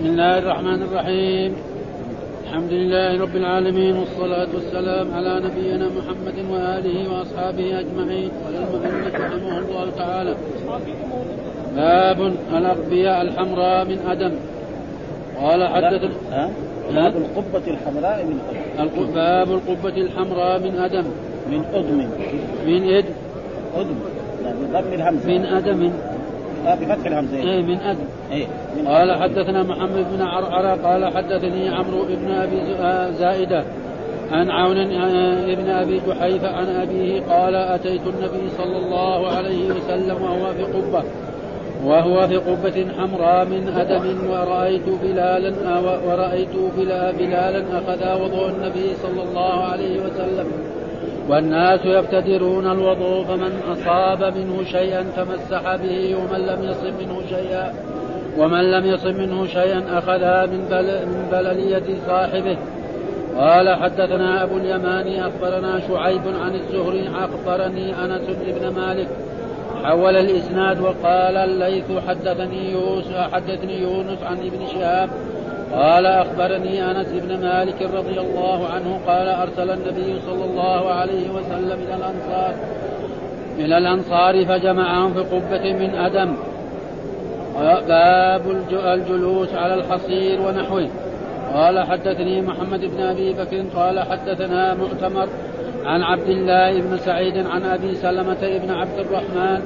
بسم الله الرحمن الرحيم الحمد لله رب العالمين والصلاة والسلام على نبينا محمد وآله وأصحابه أجمعين قال المؤلف رحمه الله تعالى باب الأقبياء الحمراء من أدم قال حدثنا باب القبة الحمراء من أدم باب القبة الحمراء من أدم من أدم من إد أدم بضم الهمزة من أدم بفتح الهمزة إيه من إيه من قال حدثنا محمد بن عرعر قال حدثني عمرو بن أبي زائدة عن عون بن أبي جحيفة عن أبيه قال أتيت النبي صلى الله عليه وسلم وهو في قبة وهو في قبة حمراء من أدم ورأيت بلالا ورأيت بلالا أخذ وضوء النبي صلى الله عليه وسلم. والناس يبتدرون الوضوء فمن أصاب منه شيئا فمسح به ومن لم يصب منه شيئا ومن لم يصب منه شيئا أخذها من, بل من بللية صاحبه. قال حدثنا أبو اليماني أخبرنا شعيب عن الزهري أخبرني أنس بن مالك. حول الإسناد وقال الليث حدثني يونس حدثني يونس عن ابن شهاب قال أخبرني أنس بن مالك رضي الله عنه قال أرسل النبي صلى الله عليه وسلم إلى الأنصار إلى الأنصار فجمعهم في قبة من أدم باب الجلوس على الحصير ونحوه. قال حدثني محمد بن أبي بكر قال حدثنا مؤتمر عن عبد الله بن سعيد عن أبي سلمة بن عبد الرحمن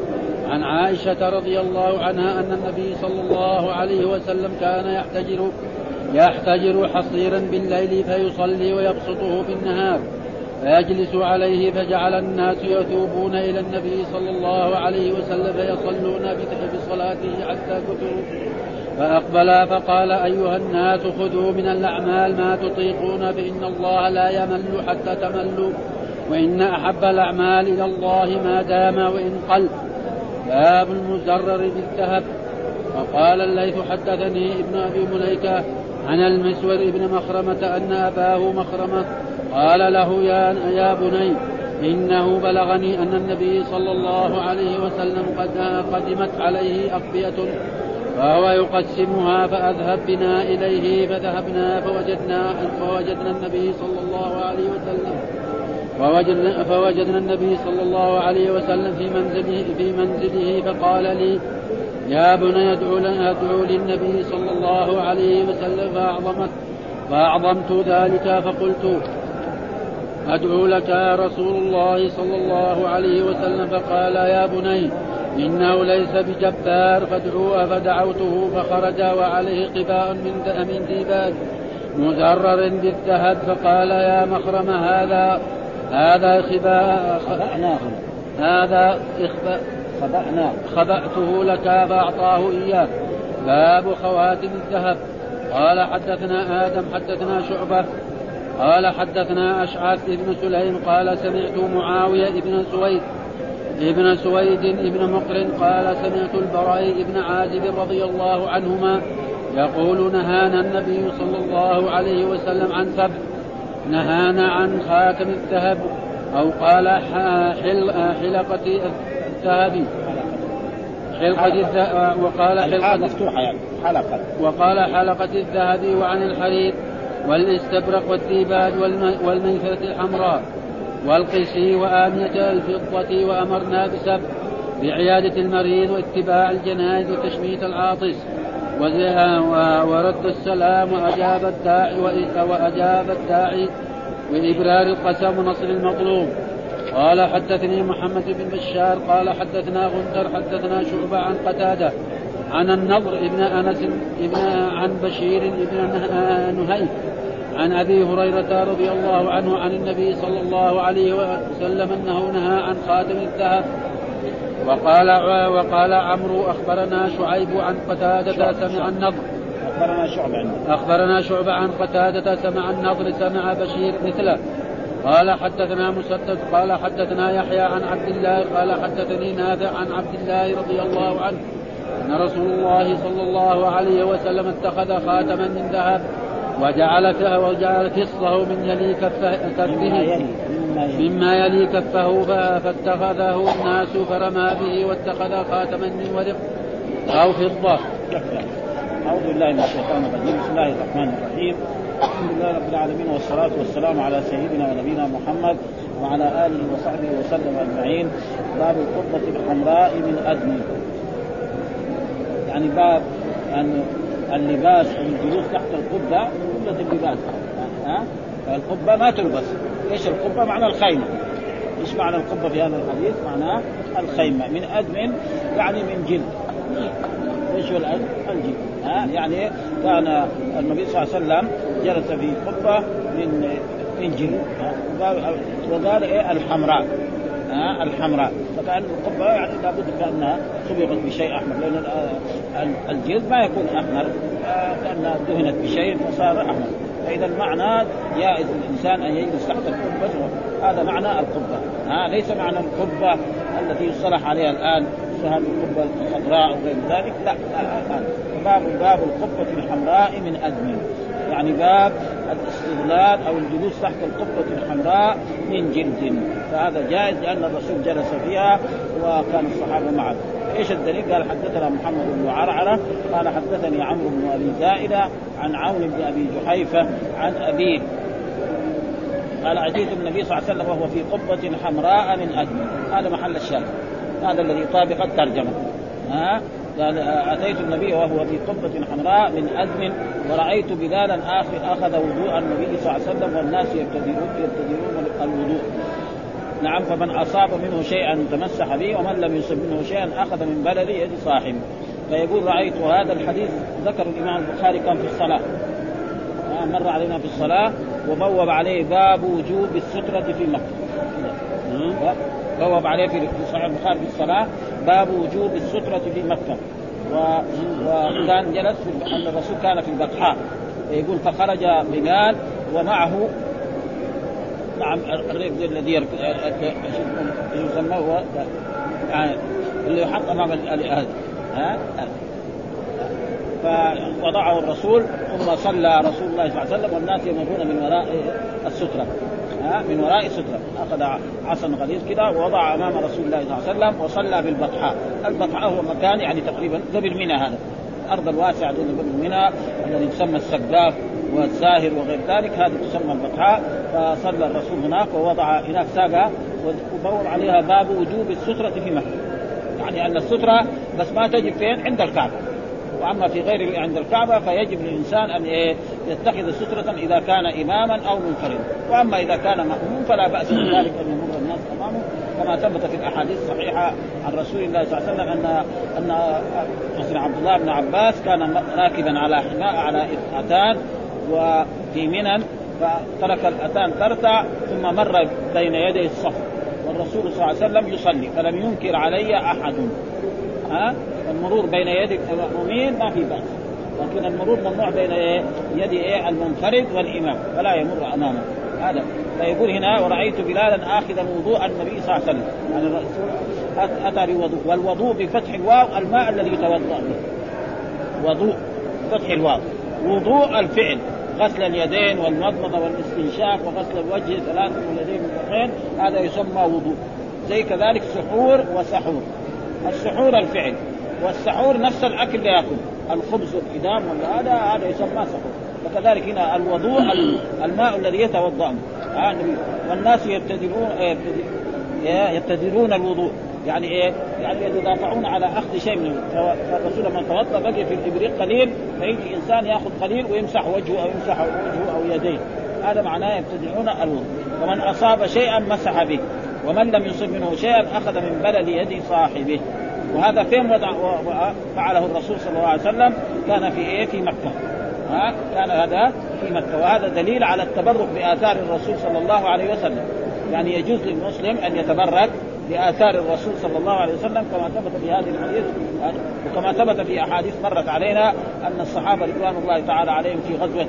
عن عائشة رضي الله عنها أن النبي صلى الله عليه وسلم كان يحتجر يحتجر حصيرا بالليل فيصلي ويبسطه بالنهار فيجلس عليه فجعل الناس يثوبون إلى النبي صلى الله عليه وسلم فيصلون بصلاته حتى كثروا. فأقبلا فقال أيها الناس خذوا من الأعمال ما تطيقون فإن الله لا يمل حتى تملوا وإن أحب الأعمال إلى الله ما دام وإن قل. باب المزرر بالذهب. وقال الليث حدثني ابن أبي مليكة عن المسور ابن مخرمة أن أباه مخرمة قال له يا يا بني إنه بلغني أن النبي صلى الله عليه وسلم قد قدمت عليه أقبية فهو يقسمها فأذهب بنا إليه فذهبنا فوجدنا فوجدنا النبي صلى الله عليه وسلم فوجدنا, فوجدنا النبي صلى الله عليه وسلم في منزله في منزله فقال لي يا بني ادعو ادعو للنبي صلى الله عليه وسلم فأعظمت فأعظمت ذلك فقلت أدعو لك يا رسول الله صلى الله عليه وسلم فقال يا بني إنه ليس بجبار فادعوه فدعوته فخرج وعليه قباء من من ديباج مزرر بالذهب فقال يا مخرم هذا هذا خباء هذا إخباء خبأناه خبأته لك فأعطاه إياه باب خواتم الذهب. قال حدثنا آدم حدثنا شعبة. قال حدثنا أشعث بن سليم قال سمعت معاوية بن سويد ابن سويد ابن مقر قال سمعت البراء بن عازب رضي الله عنهما يقول نهانا النبي صلى الله عليه وسلم عن سبع نهانا عن خاتم الذهب. أو قال حل حلقة الذهب حلقة الذهب وقال حلقة مفتوحة يعني حلقة. وقال حلقة الذهب وعن الحرير والاستبرق والديباج والمنفرة الحمراء والقسي وآنية الفضة وأمرنا بسبع بعيادة المريض واتباع الجنائز وتشميت العاطس ورد السلام وأجاب الداعي وأجاب الداعي وإبرار القسم ونصر المظلوم. قال حدثني محمد بن بشار قال حدثنا غندر حدثنا شعبة عن قتادة عن النضر ابن أنس ابن عن بشير ابن نهيك عن أبي هريرة رضي الله عنه عن النبي صلى الله عليه وسلم أنه نهى عن خاتم الذهب. وقال وقال عمرو أخبرنا شعيب عن قتادة سمع النضر. أخبرنا شعبه أخبرنا شعبة عن قتادة سمع النضر سمع بشير مثله. قال حدثنا مسدد قال حدثنا يحيى عن عبد الله قال حدثني نافع عن عبد الله رضي الله عنه أن رسول الله صلى الله عليه وسلم اتخذ خاتما من ذهب وجعل وجعل فصه من يلي كفه مما يلي كفه فاتخذه الناس فرمى به واتخذ خاتما من ورق أو فضة. أعوذ بالله من الشيطان الرجيم. بسم الله الرحمن الرحيم. الحمد لله رب العالمين والصلاة والسلام على سيدنا ونبينا محمد وعلى آله وصحبه وسلم أجمعين. باب القبة الحمراء من أدم يعني باب أن اللباس أو الجلوس تحت القبة قبة اللباس. ها؟ القبة ما تلبس. إيش القبة؟ معنى الخيمة. إيش معنى القبة في هذا الحديث؟ معناه الخيمة. من أدم يعني من جلد. إيش هو الجلد؟ ها؟ يعني كان النبي صلى الله عليه وسلم جلس في قبة من من جلد وقال إيه؟ الحمراء ها؟ الحمراء. فكأن القبة يعني لابد كأنها صبغت بشيء أحمر لأن الجلد ما يكون أحمر كانها دهنت بشيء فصار أحمر. فإذا المعنى جائز للإنسان أن يجلس تحت القبة هذا معنى القبة ها؟ ليس معنى القبة التي يصطلح عليها الآن هذه القبة الخضراء أو غير ذلك لا, لا باب باب القبة الحمراء من آدم يعني باب الاستغلال أو الجلوس تحت القبة الحمراء من جلد. فهذا جائز لأن الرسول جلس فيها وكان الصحابة معه. إيش الدليل؟ قال حدثنا محمد بن عرعرة قال حدثني عمرو بن أبي زائدة عن عون بن أبي جحيفة عن أبيه. قال أتيت النبي صلى الله عليه وسلم وهو في قبة حمراء من آدم هذا محل الشاهد. هذا الذي يطابق الترجمة. ها؟ قال أتيت النبي وهو في قبة حمراء من آدم ورأيت بلالا آخر أخذ وضوء النبي صلى الله عليه وسلم والناس يبتدرون يبتدرون الوضوء. نعم فمن أصاب منه شيئا تمسح به ومن لم يصب منه شيئا أخذ من بلد يد صاحبه فيقول رأيت هذا الحديث ذكر الإمام البخاري كان في الصلاة. مر علينا في الصلاة وبوب عليه باب وجوب السترة في مكة. بوب عليه في صحيح البخاري في الصلاة باب وجوب السترة في مكة. و... وكان جلس في أن الرسول كان في البطحاء. يقول فخرج بلال ومعه نعم الرجل الذي يسمى هو يعني اللي يحط أمام هذا. ها؟ فوضعه الرسول ثم صلى رسول الله صلى الله عليه وسلم والناس يمرون من وراء السترة. من وراء ستره أخذ عصا غليظ كده ووضع أمام رسول الله صلى الله عليه وسلم وصلى بالبطحاء، البطحاء هو مكان يعني تقريبا قبل منى هذا. الأرض الواسعة دون قبل منى الذي يسمى السقاف والزاهر وغير ذلك. هذه تسمى البطحاء. فصلى الرسول هناك ووضع هناك ساقة وبور عليها باب وجوب السترة في مكة. يعني أن السترة بس ما تجب فين؟ عند الكعبة. وأما في غير عند الكعبة فيجب للإنسان أن إيه يتخذ سترة إذا كان إماما أو منفردا. وأما إذا كان مأموم فلا بأس بذلك أن يمر الناس امامه كما ثبت في الأحاديث الصحيحة عن رسول الله صلى الله عليه وسلم ان أن مثلا عبد الله بن عباس كان راكبا على حماء على اتان وفي منى فترك الأتان ترتع ثم مر بين يدي الصف. والرسول صلى الله عليه وسلم يصلي فلم ينكر علي أحد. ها؟ المرور بين يدي المأمومين ما في بأس. لكن المرور ممنوع بين يد إيه؟ المنفرد والإمام. فلا يمر أمامه. هذا. فيقول هنا ورأيت بلالا آخذا وضوء النبي صلى الله عليه وسلم. يعني الرسول أتى بوضوء والوضوء بفتح الواو الماء الذي يتوضأ به. وضوء فتح الواو. وضوء الفعل. غسل اليدين والمضمضة والاستنشاق وغسل الوجه ثلاثة واليدين مرتين. هذا يسمى وضوء. زي كذلك سحور وسحور. السحور الفعل. والسحور نفس الأكل اللي يأكل. الخبز والقدام ولا هذا هذا يسمى سحور. وكذلك هنا الوضوء الماء الذي يتوضأ. والناس يبتدرون يبتدرون الوضوء. يعني إيه؟ يعني يتدافعون على أخذ شيء منه فالرسول لما توضأ بقي في الإبريق قليل فيجي إنسان يأخذ قليل ويمسح وجهه أو يمسح وجهه أو يديه. هذا معناه يبتدعون الوضوء. ومن أصاب شيئا مسح به. ومن لم يصب منه شيئا أخذ من بلد يد صاحبه. وهذا فين وضع فعله الرسول صلى الله عليه وسلم. كان في إيه؟ في مكة. ها؟ كان هذا في مكة. وهذا دليل على التبرك بآثار الرسول صلى الله عليه وسلم. يعني يجوز للمسلم أن يتبرك بآثار الرسول صلى الله عليه وسلم كما ثبت في هذه الحديث. وكما ثبت في أحاديث مرت علينا أن الصحابة رضوان الله تعالى عليهم في غزوة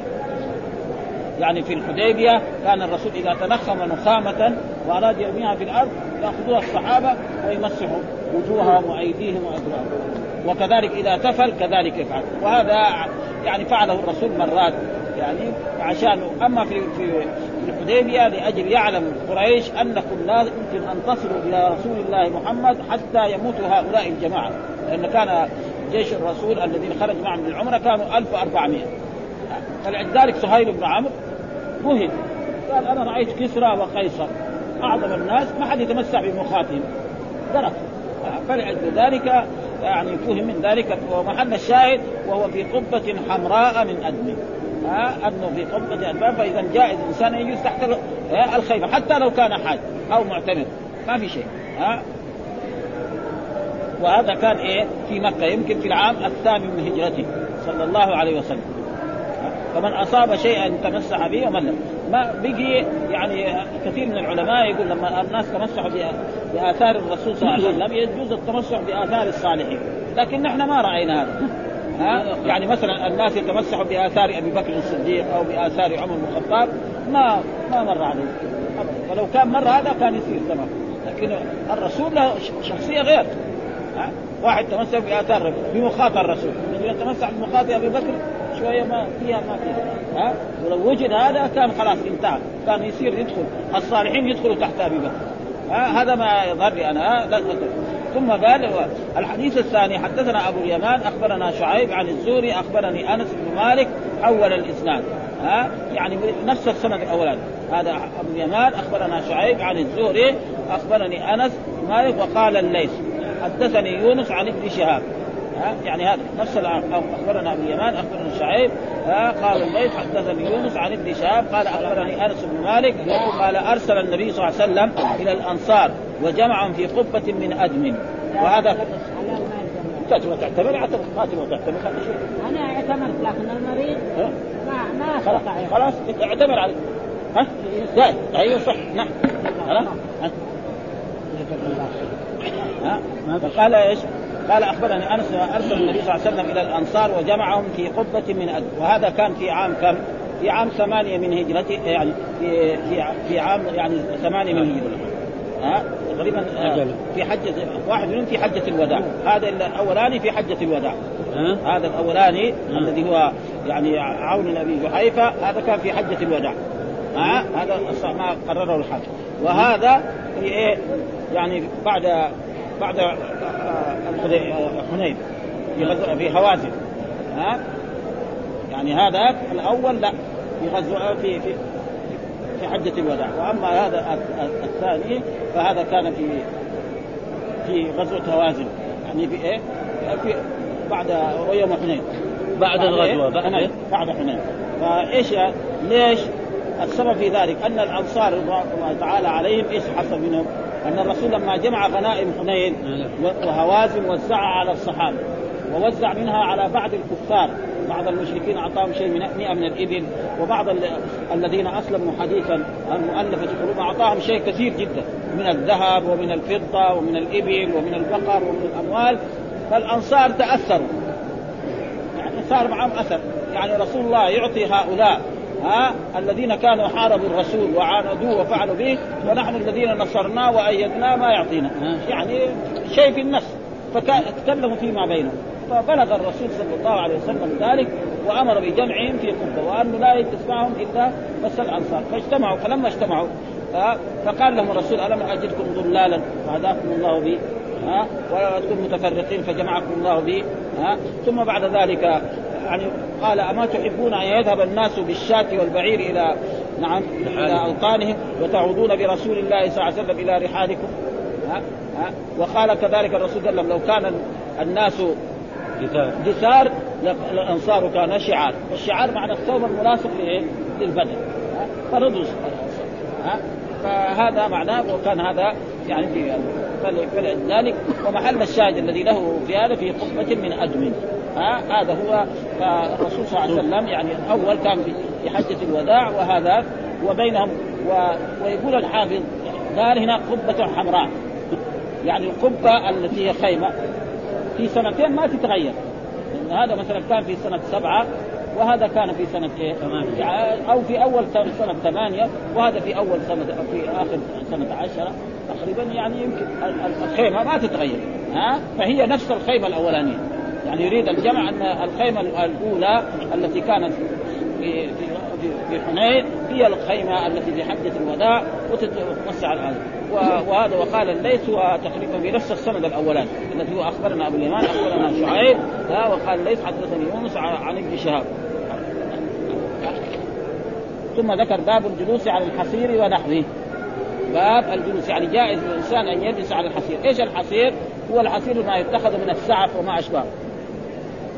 يعني في الحديبية كان الرسول إذا تنخم نخامة وأراد يرميها في الأرض يأخذوها الصحابة ويمسحوا وجوههم وأيديهم وادبارهم وكذلك إذا تفل كذلك يفعل. وهذا يعني فعله الرسول مرات يعني عشان أما في في الحديبية لأجل يعلم قريش أنكم لا يمكن أن تصلوا إلى رسول الله محمد حتى يموتوا هؤلاء الجماعة. لأن كان جيش الرسول الذين خرج معهم من العمره كانوا 1400 فلذلك سهيل بن عمرو وهن قال أنا رأيت كسرى وقيصر. أعظم الناس ما حد يتمسح بمخاتهم درك فلأجل ذلك يعني فهم من ذلك ومحل الشاهد وهو في قبة حمراء من أدم ها انه في قبة أدم فإذا جائز الإنسان أن يجلس تحت الخيمه حتى لو كان حاج أو معتمر ما في شيء ها. وهذا كان إيه؟ في مكة يمكن في العام الثامن من هجرته صلى الله عليه وسلم. فمن أصاب شيئا تمسح به ومن ما بقي يعني كثير من العلماء يقول لما الناس تمسحوا بآثار الرسول صلى الله عليه وسلم يجوز التمسح بآثار الصالحين. لكن نحن ما رأينا هذا. ها؟ يعني مثلا الناس يتمسحوا بآثار أبي بكر الصديق أو بآثار عمر بن الخطاب ما ما مر عليه. فلو كان مر هذا كان يصير تمام. لكن الرسول له شخصية غير. ها؟ واحد تمسك باثار بمخاط الرسول. الذي يتمسك بمخاط أبي بكر شوية ما فيها ما فيها. ها؟ ولو وجد هذا كان خلاص انتهى. كان يصير يدخل الصالحين يدخلوا تحت أبي بكر. ها؟ هذا ما يظهر لي أنا ثم قال الحديث الثاني حدثنا أبو اليمان أخبرنا شعيب عن الزوري أخبرني أنس بن مالك حول الإسناد. ها؟ يعني نفس السند الأولاني. هذا أبو اليمان أخبرنا شعيب عن الزهري أخبرني أنس مالك وقال الليث. حدثني يونس عن ابن شهاب. ها؟ يعني هذا نفس أخبرنا أبو اليمان أخبرنا شعيب. ها؟ قال الليث حدثني يونس عن ابن شهاب قال أخبرني أنس بن مالك قال أرسل النبي صلى الله عليه وسلم إلى الأنصار وجمعهم في قبة من أدم. وهذا تعتمر اعتمر ما تبغى تعتمر أنا اعتمرت لكن المريض ما ما خلاص خلاص اعتمر عليه. ها؟ لا أيوه صح. نعم. خلاص. ها؟ قال إيش؟ قال أخبرني أنس أرسل النبي صلى الله عليه وسلم إلى الأنصار وجمعهم في قبة من أدب وهذا كان في عام كم؟ في عام ثمانية من هجرته يعني في في في عام يعني ثمانية من هجرته. ها؟ تقريبا آه، في حجة واحد منهم في حجة الوداع. هذا الأولاني في حجة الوداع. هذا الأولاني الذي هو يعني عون النبي جحيفة هذا كان في حجة الوداع. هذا ما قرره الحاكم وهذا في إيه؟ يعني بعد بعد آه، حنين. في في هوازن ها؟ يعني هذا الأول لا في غزو في في في حجة الوداع. وأما هذا الثاني فهذا كان في في غزوة هوازن يعني في إيه؟ في بعد يوم حنين. بعد الغزوة بعد إيه؟ بعد حنين. فايش ليش؟ السبب في ذلك أن الأنصار رضوان الله تعالى عليهم إيش حصل منهم؟ أن الرسول لما جمع غنائم حنين وهوازن وزعها على الصحابة ووزع منها على بعض الكفار بعض المشركين أعطاهم شيء من 100 من الإبل وبعض الذين أسلموا حديثا المؤلفه قلوبهم أعطاهم شيء كثير جدا من الذهب ومن الفضة ومن الإبل ومن البقر ومن الأموال فالأنصار تأثروا يعني صار معهم أثر يعني رسول الله يعطي هؤلاء ها؟ الذين كانوا حاربوا الرسول وعاندوه وفعلوا به ونحن الذين نصرناه وايدناه ما يعطينا. يعني شيء في النفس فتكلموا فيما بينهم. فبلغ الرسول صلى الله عليه وسلم ذلك وأمر بجمعهم في قبة وانه لا يتسمعهم إلا بس الأنصار. فاجتمعوا فلما اجتمعوا فقال لهم الرسول ألم أجدكم ضلالا؟ فهداكم الله بي ها؟ وكنتم متفرقين فجمعكم الله بي ها؟ ثم بعد ذلك يعني قال أما تحبون أن يذهب الناس بالشاة والبعير إلى نعم إلى أوطانهم وتعودون برسول الله صلى الله عليه وسلم إلى رحالكم؟ ها ها. وقال كذلك الرسول صلى الله عليه وسلم لو كان الناس دثار الانصار كان شعار والشعار معنى الثوب الملاصق؟ للبدن. فرضوا ها فهذا معناه وكان هذا يعني في فلذلك ومحل الشاهد الذي له في هذا في قبة من أدم ها؟ هذا هو الرسول صلى الله عليه وسلم يعني اول كان في حجة الوداع وهذا وبينهم و... ويقول الحافظ قال هنا قبة حمراء. يعني القبة التي هي خيمة. في سنتين ما تتغير. هذا مثلا كان في سنة سبعة وهذا كان في سنة؟ ثمانية أو في أول سنة ثمانية وهذا في أول سنة في آخر سنة عشرة تقريبا يعني يمكن الخيمة ما تتغير ها؟ فهي نفس الخيمة الأولانية. يعني يريد الجمع أن الخيمة الأولى التي كانت في في في حنين هي الخيمة التي في حجه الوداع وتتوسع هذا وهذا وقال الليث تقريبا في نفس السند الأولاني الذي هو أخبرنا أبو اليمان أخبرنا شعيب وقال الليث حدثني يونس عن ابن شهاب. ثم ذكر باب الجلوس على الحصير ونحوه. باب الجلوس يعني جائز للإنسان أن يجلس على الحصير، إيش الحصير؟ هو الحصير ما يتخذ من السعف وما اشبهه.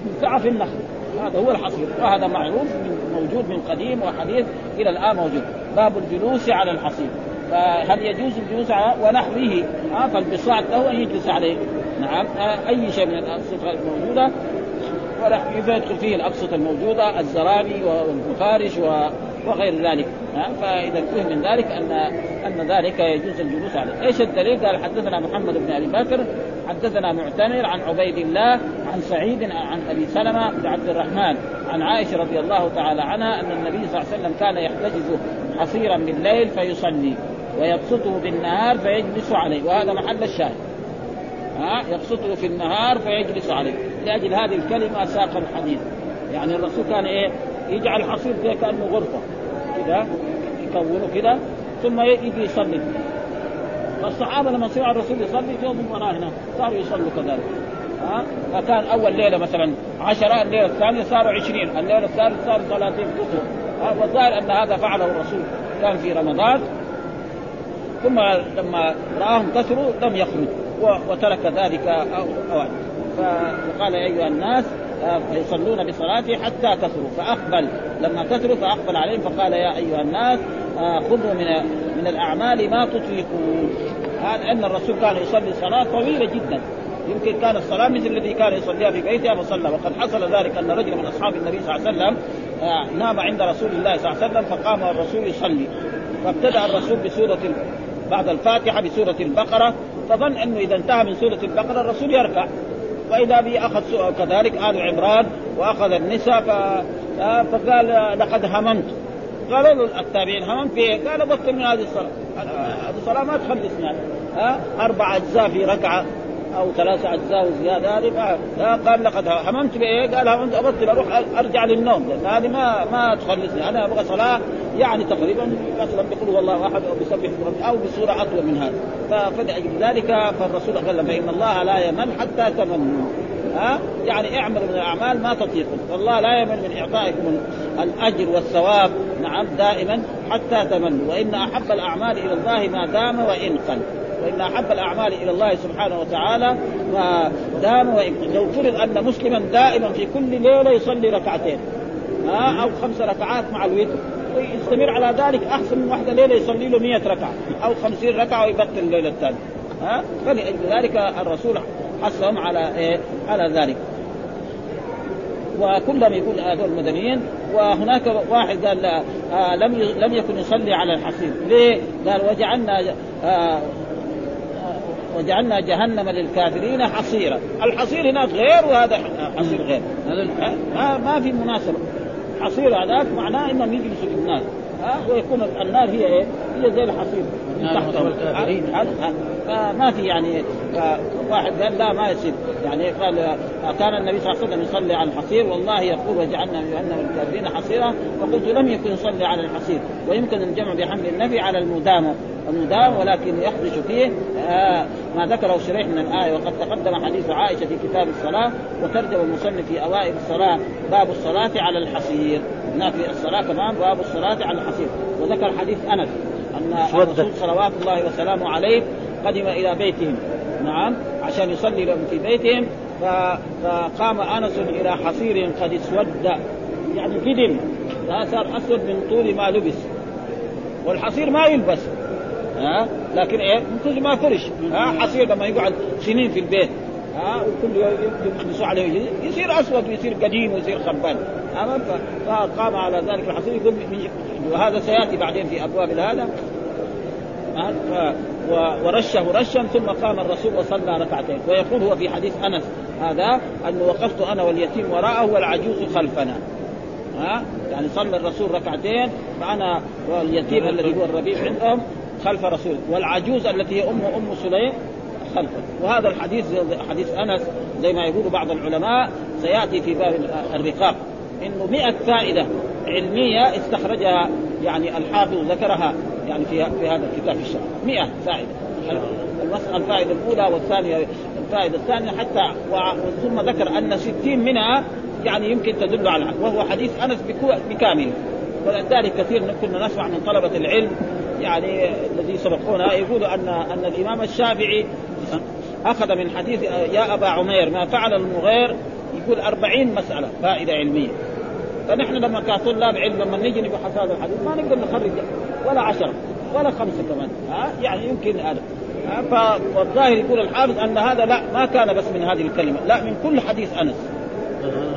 من سعف النخل. هذا هو الحصير. وهذا معروف موجود من قديم وحديث إلى الآن موجود. باب الجلوس على الحصير. فهل يجوز الجلوس على ونحوه؟ آه فالبساط له أن يجلس عليه. نعم. آه أي شيء من الأنشطة الموجودة؟ يدخل فيه الابسطه الموجودة الزرابي والمفارش وغير ذلك. فإذا فهم من ذلك ان أن ذلك يجوز الجلوس عليه، إيش الدليل؟ قال حدثنا محمد بن أبي بكر حدثنا معتمر عن عبيد الله عن سعيد عن أبي سلمة بن عبد الرحمن عن عائشة رضي الله تعالى عنها أن النبي صلى الله عليه وسلم كان يحتجز حصيرا بالليل فيصلي ويبسطه بالنهار فيجلس عليه وهذا محل الشاهد. ها يبسطه في النهار فيجلس عليه. لأجل هذه الكلمة ساق الحديث. يعني الرسول كان إيه؟ يجعل الحصير زي كأنه غرفة. كذا يكونه كذا ثم يجي يصلي. فالصحابة لما سمعوا الرسول يصلي جو من وراه هنا صاروا يصلوا كذلك. ها؟ فكان أول ليلة مثلا عشرة الليلة الثانية صاروا عشرين الليلة الثالثة صاروا ثلاثين كثر والظاهر أن هذا فعله الرسول. كان في رمضان ثم لما رآهم كثروا لم يخرج وترك ذلك اوان فقال يا أيها الناس فيصلون بصلاته حتى كثروا فأقبل. لما كثروا فأقبل عليهم فقال يا أيها الناس خذوا من من الأعمال ما تطيقون. هذا أن الرسول كان يصلي صلاة طويلة جدا. يمكن كان الصلاة مثل الذي كان يصليها في بيته فصلى وقد حصل ذلك أن رجلا من أصحاب النبي صلى الله عليه وسلم نام عند رسول الله صلى الله عليه وسلم فقام الرسول يصلي. فابتدأ الرسول بسورة بعد الفاتحة بسورة البقرة. فظن أنه إذا انتهى من سورة البقرة الرسول يركع. وإذا به أخذ كذلك آل عمران وأخذ النساء فقال لقد هممت. قالوا له التابعين هممت بايه؟ قال بطل من هذه الصلاة. هذه الصلاة ما تخلصنا. ها أربع أجزاء في ركعة. أو ثلاث أجزاء وزياده هذه قال لقد هممت بإيه؟ قال هممت ابطل أروح أرجع للنوم. لأن هذه ما ما تخلصني. أنا أبغى صلاة يعني تقريبا مثلا بقول هو الله أحد أو بسبح أو بصورة أطول من هذا. فلأجل ذلك فالرسول قال فإن الله لا يمل حتى تمنوا. ها؟ يعني اعملوا من الأعمال ما تطيقون والله لا يمل من إعطائكم الأجر والثواب. نعم دائما حتى تمنوا. وإن أحب الأعمال إلى الله ما دام وإن قل. وان أحب الأعمال إلى الله سبحانه وتعالى ما دام وان لو فرض أن مسلما دائما في كل ليلة يصلي ركعتين ها أو خمس ركعات مع الوتر ويستمر على ذلك أحسن من واحدة ليلة يصلي له 100 ركعة أو 50 ركعة ويبطل الليلة الثانية ها فلذلك الرسول حثهم على إيه؟ على ذلك وكلهم يقول هذول مدنيين وهناك واحد قال آه لم لم يكن يصلي على الحصير ليه؟ قال وجعلنا آه وجعلنا جهنم للكافرين حصيرا. الحصير هناك غير وهذا حصير غير. هذا ما في مناسبة. حصير هذاك معناه انهم يجلسوا في النار. ها؟ ويكون النار هي إيه؟ هي زي الحصير. من تحتهم فما في يعني واحد قال لا ما يصير. يعني قال كان النبي صلى الله عليه وسلم يصلي على الحصير. والله يقول وجعلنا جهنم الكافرين حصيرا. فقلت لم يكن يصلي على الحصير. ويمكن الجمع بحمل النبي على المدامه المدام ولكن يخرج فيه آه ما ذكره شريح من الآية. وقد تقدم حديث عائشة في كتاب الصلاة وترجم المصنف في أوائل الصلاة باب الصلاة على الحصير. هناك في الصلاة كمان باب الصلاة على الحصير. وذكر حديث أنس أن الرسول صلوات الله وسلامه عليه قدم إلى بيتهم. نعم عشان يصلي لهم في بيتهم. فقام أنس إلى حصير قد اسود يعني قدم. صار أسود من طول ما لبس. والحصير ما يلبس. ها؟ لكن إيه؟ كثر ما فرش. ها؟ حصير لما يقعد سنين في البيت. ها؟ وكل يلبسوا عليه. يصير أسود ويصير قديم ويصير خربان. فقام على ذلك الحصير يقول وهذا سيأتي بعدين في أبواب هذا ورشه رشا ثم قام الرسول وصلى ركعتين. ويقول هو في حديث أنس هذا أنه وقفت أنا واليتيم وراءه والعجوز خلفنا. ها؟ يعني صلى الرسول ركعتين فأنا واليتيم الذي هو الربيع عندهم خلف رسول والعجوز التي هي ام أم سليم خلفه وهذا الحديث حديث أنس زي ما يقول بعض العلماء سيأتي في باب الرقاق. إنه 100 فائدة علمية استخرجها يعني الحافظ ذكرها يعني في في هذا الكتاب في الشرع. 100 فائدة. المسألة الفائدة الأولى والثانية الفائدة الثانية حتى ثم ذكر أن 60 منها يعني يمكن تدل على وهو حديث أنس بكامل ولذلك كثير كنا نسمع من طلبة العلم يعني الذي سبقونا يقول أن أن الإمام الشافعي أخذ من حديث يا أبا عمير ما فعل المغير يقول أربعين مسألة فائدة علمية. فنحن لما كطلاب علم لما نيجي نبحث هذا الحديث ما نقدر نخرج ولا عشرة ولا خمسة كمان ها؟ يعني يمكن هذا فالظاهر يقول الحافظ أن هذا لا ما كان بس من هذه الكلمة لا من كل حديث أنس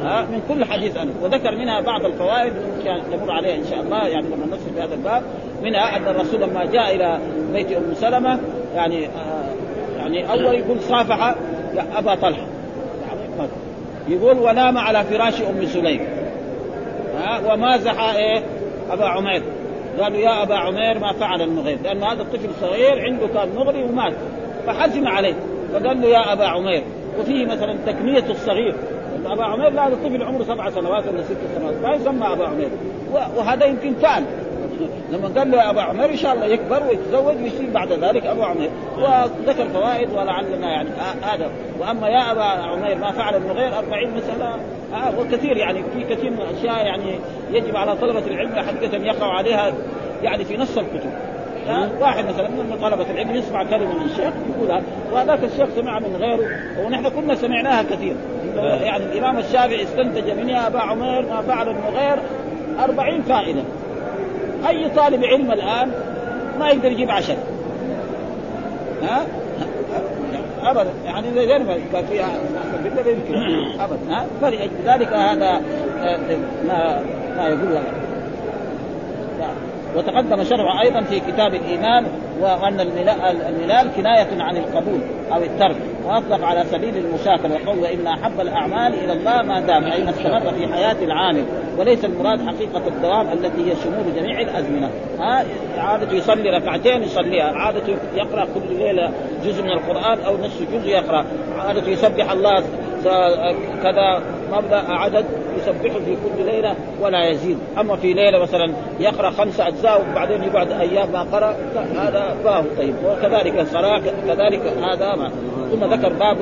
ها؟ من كل حديث أنس. وذكر منها بعض الفوائد نمر عليها إن شاء الله يعني لما نصل في هذا الباب. منها أن الرسول لما جاء إلى بيت أم سلمة يعني آه يعني أول يقول صافح أبا طلحة. يعني يقول ونام على فراش أم سليم. ها ومازح إيه أبا عمير. قالوا يا أبا عمير ما فعل المغير لأن هذا الطفل الصغير عنده كان مغري ومات. فحزم عليه. فقال له يا أبا عمير. وفيه مثلا تكنية الصغير. أبا عمير لا هذا الطفل عمره سبع سنوات ولا ست سنوات. ما يسمى أبا عمير. وهذا يمكن فعل. لما قال له يا ابا عمير إن شاء الله يكبر ويتزوج ويصير بعد ذلك أبو عمير وذكر فوائد ولعلنا يعني هذا. آه وأما يا أبا عمير ما فعل المغير 40 مساله آه وكثير يعني في كثير من الاشياء يعني يجب على طلبة العلم حقيقة يقع عليها يعني في نص الكتب. آه واحد مثلا من طلبة العلم يسمع كلمة من الشيخ يقولها وهذاك الشيخ سمع من غيره. ونحن كنا سمعناها كثير. يعني الإمام الشافعي استنتج من يا أبا عمير ما فعل المغير 40 فائدة. أي طالب علم الآن ما يقدر يجيب عشر. ها؟ ابدا. يعني زي ما كان فيها ابدا. ها؟ فلذلك هذا ما ما يقول وتقدم شرع أيضا في كتاب الإيمان وأن الملال كناية عن القبول أو الترك وأطلق على سبيل المشاكلة وقول وان أحب الأعمال إلى الله ما دام أي ما استمر في حياة العامل وليس المراد حقيقة الدوام التي هي شمول جميع الأزمنة. ها عادته يصلي ركعتين يصليها عادته يقرأ كل ليلة جزء من القرآن أو نصف جزء يقرأ عادته يسبح الله كذا مبدأ عدد يسبحه في كل ليلة ولا يزيد. أما في ليلة مثلا يقرأ خمسه أجزاء وبعدين يقعد أيام ما قرأ هذا فاه طيب. وكذلك الصلاة كذلك هذا ما. ثم ذكر باب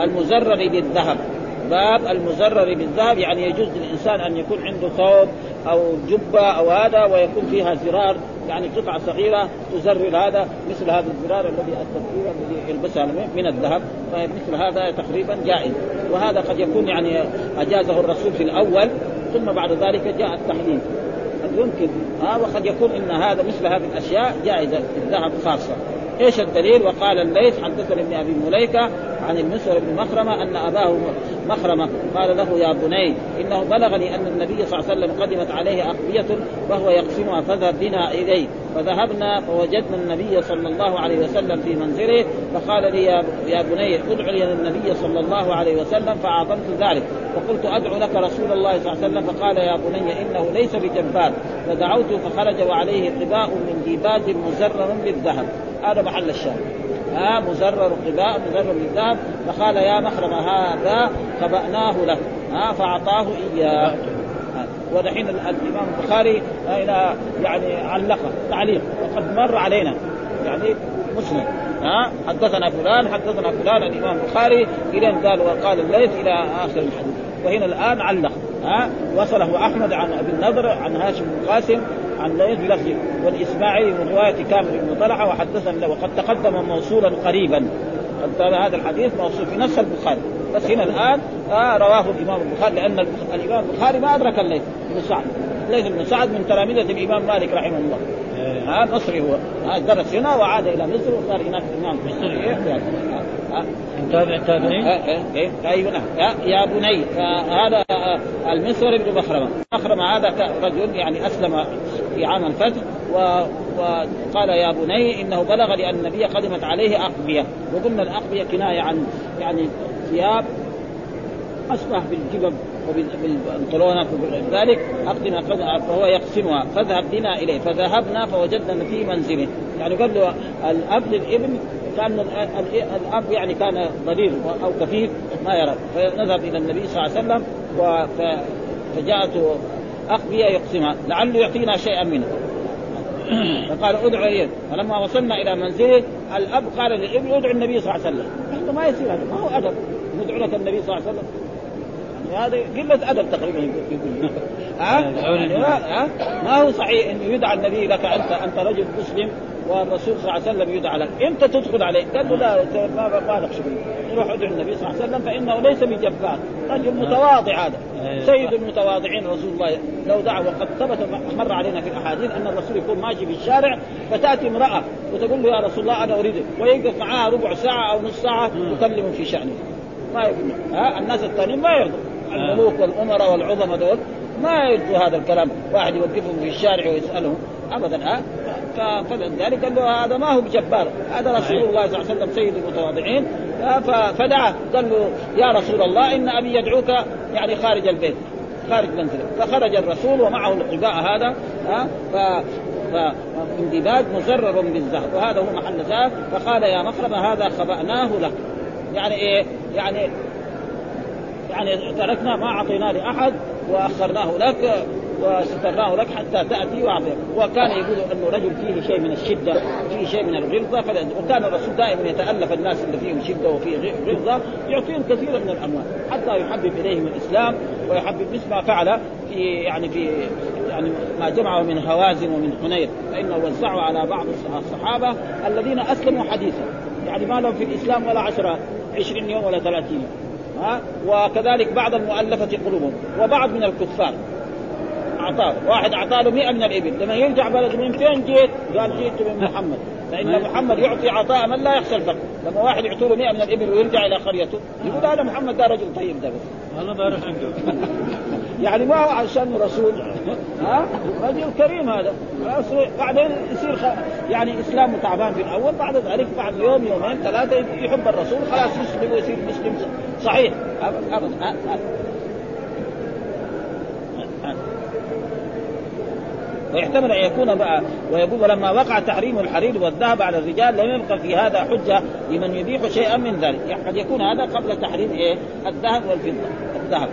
المزرر بالذهب. باب المزرر بالذهب يعني يجوز للإنسان أن يكون عنده ثوب أو جبة أو هذا ويكون فيها زرار يعني قطعة صغيرة تزرر هذا مثل هذا الزرار الذي التذكير الذي يلبسها من الذهب. فمثل هذا تقريبا جائز. وهذا قد يكون يعني أجازه الرسول في الأول ثم بعد ذلك جاء التحليل. يمكن؟ ها وقد يكون إن هذا مثل هذه الأشياء جائزة الذهب خاصة. إيش الدليل؟ وقال الليث حدثني ابن أبي مليكة عن المسور بن مخرمة أن أباه مخرمة قال له يا بني إنه بلغني أن النبي صلى الله عليه وسلم قدمت عليه اقبيه وهو يقسمها فاذهب بنا إليه. فذهبنا فوجدنا النبي صلى الله عليه وسلم في منزله فقال لي يا بني ادع لي النبي صلى الله عليه وسلم فاعظمت ذلك. فقلت أدعو لك رسول الله صلى الله عليه وسلم. فقال يا بني إنه ليس بجبار. فدعوت فخرج وعليه قباء من ديباج مزرر بالذهب. هذا محل الشاهد. ها مزرر قباء مزرر بالذهب فقال يا مخرم هذا خبأناه له. ها فأعطاه إياه. ودحين الإمام البخاري هنا يعني علقه تعليق. وقد مر علينا يعني مسلم. ها حدثنا فلان حدثنا فلان الإمام البخاري. إلى ان قال وقال الليث إلى آخر الحديث. وهنا الآن علق. ها وصله أحمد عن أبي النضر عن هاشم بن قاسم. عن ليث بلفظ والاسماعيلي من رواية كامل بن طلحه وحدثنا وقد تقدم موصولا قريبا. هذا الحديث موصول في نفس البخاري. بس هنا الآن آه رواه الإمام البخاري لأن الإمام البخاري ما أدرك الليث بن سعد. الليث بن سعد من تلامذة الإمام مالك رحمه الله. ها آه مصري هو. آه درس هنا وعاد إلى مصر وصار هناك إمام مصري. نتابع التابعين أيوه نعم. يا بني هذا المسور بن مخرمه مخرمه هذا رجل يعني أسلم في عام الفتح وقال يا بني إنه بلغ لأن النبي قدمت عليه أقبية وقلنا الأقبية كناية عن يعني ثياب أشبه بالجبب وبالبنطلونة ذلك أقدم فهو يقسمها فاذهب بنا إليه فذهبنا فوجدنا في منزله. يعني قال له الأب للإبن كان الأب يعني كان ضرير أو كفيف ما يرى. فنذهب إلى النبي صلى الله عليه وسلم فجاءته اخفيه يقسمها. لعله يعطينا شيئا منه. فقال ادعو اليه فلما وصلنا إلى منزله الأب قال للابن ادعو النبي صلى الله عليه وسلم. إحنا ما يصير هذا؟ ما هو أدب. ندعو لك النبي صلى الله عليه وسلم. هذا قله أدب تقريبا. يقول ها؟ ها؟ ما هو صحيح إنه يدعى النبي لك أنت أنت رجل مسلم والرسول صلى الله عليه وسلم يدعى لك، انت تدخل عليه، قال له لا ما لك شغل، روح ادعو النبي صلى الله عليه وسلم فإنه ليس بجبار، رجل متواضع هذا، سيد المتواضعين رسول الله. لو دعا وقد ثبت مر علينا في الأحاديث أن الرسول يكون ماشي في الشارع فتأتي امرأة وتقول له يا رسول الله أنا أريدك. ويقف معها ربع ساعة أو نص ساعة يكلم في شأنه. ما يقول. ها؟ الناس الثانيين ما يرضوا. الملوك والأمراء والعظماء دول ما يرضوا هذا الكلام. واحد يوقفهم في الشارع ويسألهم. ابدا ها؟ فلذلك قال له هذا ما هو بجبار. هذا رسول الله صلى الله عليه وسلم سيد المتواضعين. فدعا. قال له يا رسول الله إن أبي يدعوك يعني خارج البيت خارج منزله فخرج الرسول ومعه الحذاء هذا ها؟ ف من مزرر بالذهب وهذا هو محل ذهب فقال يا مخرمه هذا خبأناه لك. يعني إيه؟ يعني يعني تركنا ما اعطيناه لأحد وأخرناه لك وسترناه لك حتى تأتي وأعطيك. وكان يقول أنه رجل فيه شيء من الشدة فيه شيء من الغلظة وكان الرسول دائما يتألف الناس اللي فيهم شدة وفيه غلظة يعطيهم كثيرا من الأموال حتى يحبب إليهم الإسلام ويحبب مثل ما فعل في يعني في يعني ما جمعه من هوازن ومن حنين فإنه وزعه على بعض الصحابة الذين أسلموا حديثا. يعني ما لهم في الإسلام ولا عشرة عشرين يوم ولا ثلاثين يوم. ها؟ وكذلك بعض المؤلفة قلوبهم وبعض من الكفار. أعطاه واحد أعطاه له 100 من الإبل. لما يرجع بلد من فين جيت؟ قال جئت من محمد. فإن محمد يعطي عطاء من لا يخشى الفقر. لما واحد يعطوا له 100 من الإبل ويرجع إلى قريته يقول هذا محمد ده رجل طيب ده بس. أنا بعرف عنده يعني ما هو عشان رسول ها؟ رجل كريم هذا. بعدين يصير خ... يعني إسلامه تعبان في الأول بعد ذلك بعد يوم يومين ثلاثة يحب الرسول خلاص يسلم ويصير مسلم. صحيح. ابدا ويحتمل أن يكون بقى ويقول ولما وقع تحريم الحرير والذهب على الرجال لم يبقى في هذا حجة لمن يبيح شيئا من ذلك. قد يكون هذا قبل تحريم إيه؟ الذهب والفضة. الذهب.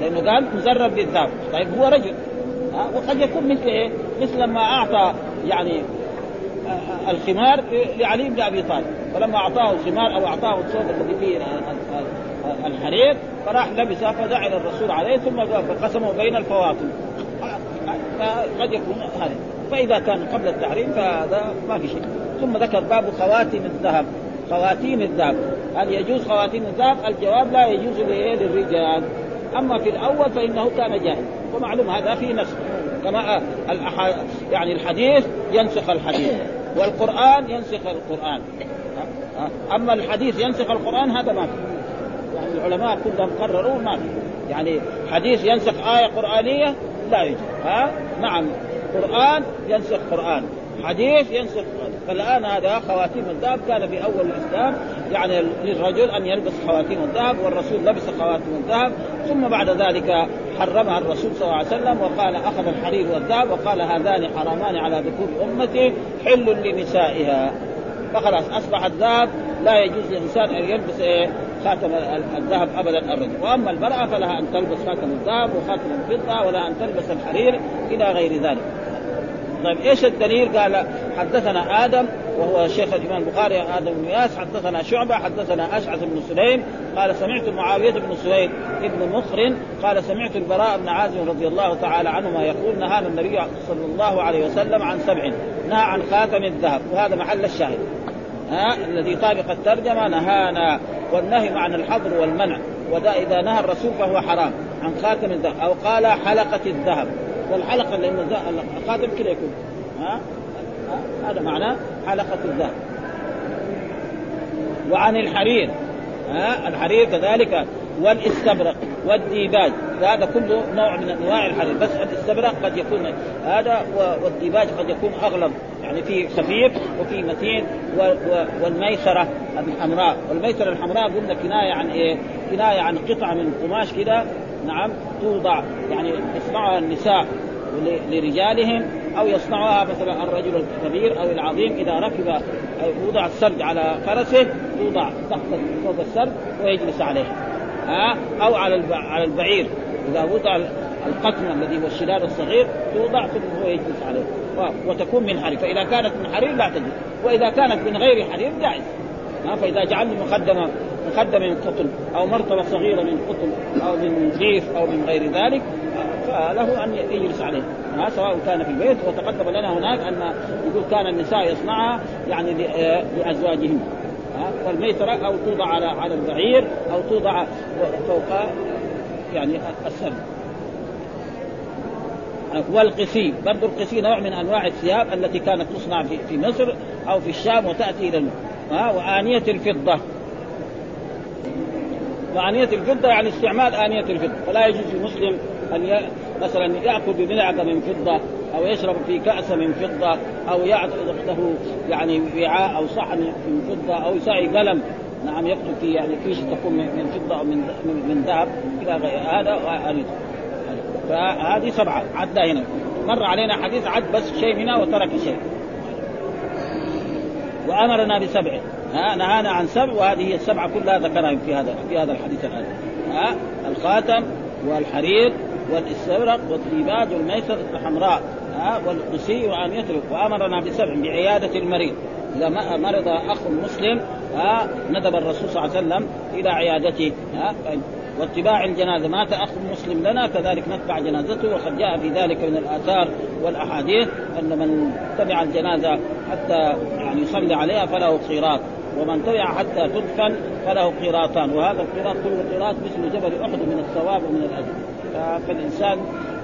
لأنه قال مزرب بالذهب طيب هو رجل. وقد يكون مثل إيه؟ مثل لما أعطى يعني الخمار لعلي بن أبي طالب. فلما أعطاه الخمار أو أعطاه الثوب الذي فيه الحرير فراح لبسه فدعا الرسول عليه ثم فقسمه بين الفواطم فقد يكون هذا. فإذا كان قبل التحريم فهذا ما في شيء ثم ذكر باب خواتم الذهب. خواتيم الذهب. هل يجوز خواتيم الذهب؟ الجواب لا يجوز للرجال. أما في الأول فإنه كان جاهل. ومعلوم هذا في نسخ كما الأح... يعني الحديث ينسخ الحديث. والقرآن ينسخ القرآن. أما الحديث ينسخ القرآن هذا ما في. يعني العلماء كلهم قرروا ما في. يعني حديث ينسخ آية قرآنية لا يجوز. ها؟ نعم. قرآن ينسخ قرآن. حديث ينسخ فالآن هذا خواتيم الذهب كان في أول الإسلام يعني للرجل أن يلبس خواتيم الذهب والرسول لبس خواتيم الذهب ثم بعد ذلك حرمها الرسول صلى الله عليه وسلم وقال أخذ الحرير والذهب وقال هذان حرامان على ذكور أمتي حل لنسائها. فخلاص أصبح الذهب لا يجوز للإنسان أن يلبس إيه؟ خاتم الذهب ابدا الرجل وأما المرأة فلها أن تلبس خاتم الذهب وخاتم الفضة ولا أن تلبس الحرير إلى غير ذلك. طيب إيش الدليل؟ قال حدثنا آدم وهو شيخ الإمام البخاري آدم بن ياس حدثنا شعبة حدثنا أشعث بن سليم قال سمعت معاوية بن سويد ابن مخر قال سمعت البراء بن عازم رضي الله تعالى عنهما يقول نهانا النبي صلى الله عليه وسلم عن سبع نهى عن خاتم الذهب وهذا محل الشاهد ها الذي طابق الترجمة نهانا والنهي عن الحظر والمنع وذا إذا نهى الرسول فهو حرام عن خاتم الذهب أو قال حلقة الذهب والحلقة لأن الخاتم كذا يكون. ها؟ هذا معناه حلقة الذهب وعن الحرير. ها؟ الحرير كذلك. والاستبرق والديباج. هذا كله نوع من أنواع الحرير. بس الاستبرق قد يكون هذا والديباج قد يكون اغلظ يعني في خفيف وفي متين والميسرة الحمراء. والميسرة الحمراء قلنا كناية عن إيه؟ كناية عن قطعة من القماش كده نعم توضع. يعني يصنعها النساء لرجالهم أو يصنعها مثلا الرجل الكبير أو العظيم إذا ركب يوضع السرج على فرسه يوضع تحت فوق السرج ويجلس عليه. ها؟ أو على على البعير. إذا وضع القطن الذي هو الشداد الصغير توضع ثم هو يجلس عليه. وتكون من حرير. فإذا كانت من حرير لا تجوز وإذا كانت من غير حرير جائز. فإذا جعلنا مقدمه مقدمة من قطن أو مرتبة صغيرة من قطن أو من جيف أو من غير ذلك فله أن يجلس عليه. سواء كان في البيت. وتقدم لنا هناك أن يقول كان النساء يصنعها يعني لأزواجهن. والميسرة أو توضع على على البعير أو توضع فوق يعني السن والقسي برضو القسي نوع من أنواع الثياب التي كانت تصنع في, في مصر أو في الشام وتأتي إلى ها وآنية الفضة. وآنية الفضة يعني استعمال آنية الفضة. فلا يجوز للمسلم أن ي... مثلا يأكل بملعقة من فضة أو يشرب في كأس من فضة أو يعقد له يعني وعاء أو صحن من فضة أو يسعي قلم. نعم يكتب في يعني فيش تكون من فضة أو من من ذهب إلى هذا. فهذه سبعة عدى هنا. مر علينا حديث عد بس شيء منها وترك شيء. وأمرنا بسبع. ها نهانا عن سبع وهذه هي السبعة كلها ذكرها في هذا في هذا الحديث الآن. ها الخاتم والحرير والاستبرق والديباج والميسر الحمراء. ها والقسي وأن وأمرنا بسبع بعيادة المريض. إذا مرض أخ مسلم ها ندب الرسول صلى الله عليه وسلم إلى عيادته. ها واتباع الجنازة. مات أخ مسلم لنا كذلك نتبع جنازته وقد جاء في ذلك من الآثار والأحاديث أن من تبع الجنازة حتى يعني يصلي عليها فله قيراط ومن تبع حتى تدفن فله قيراطان. وهذا القيراط كل قيراط مثل جبل أحد من الثواب ومن الأجر. فالإنسان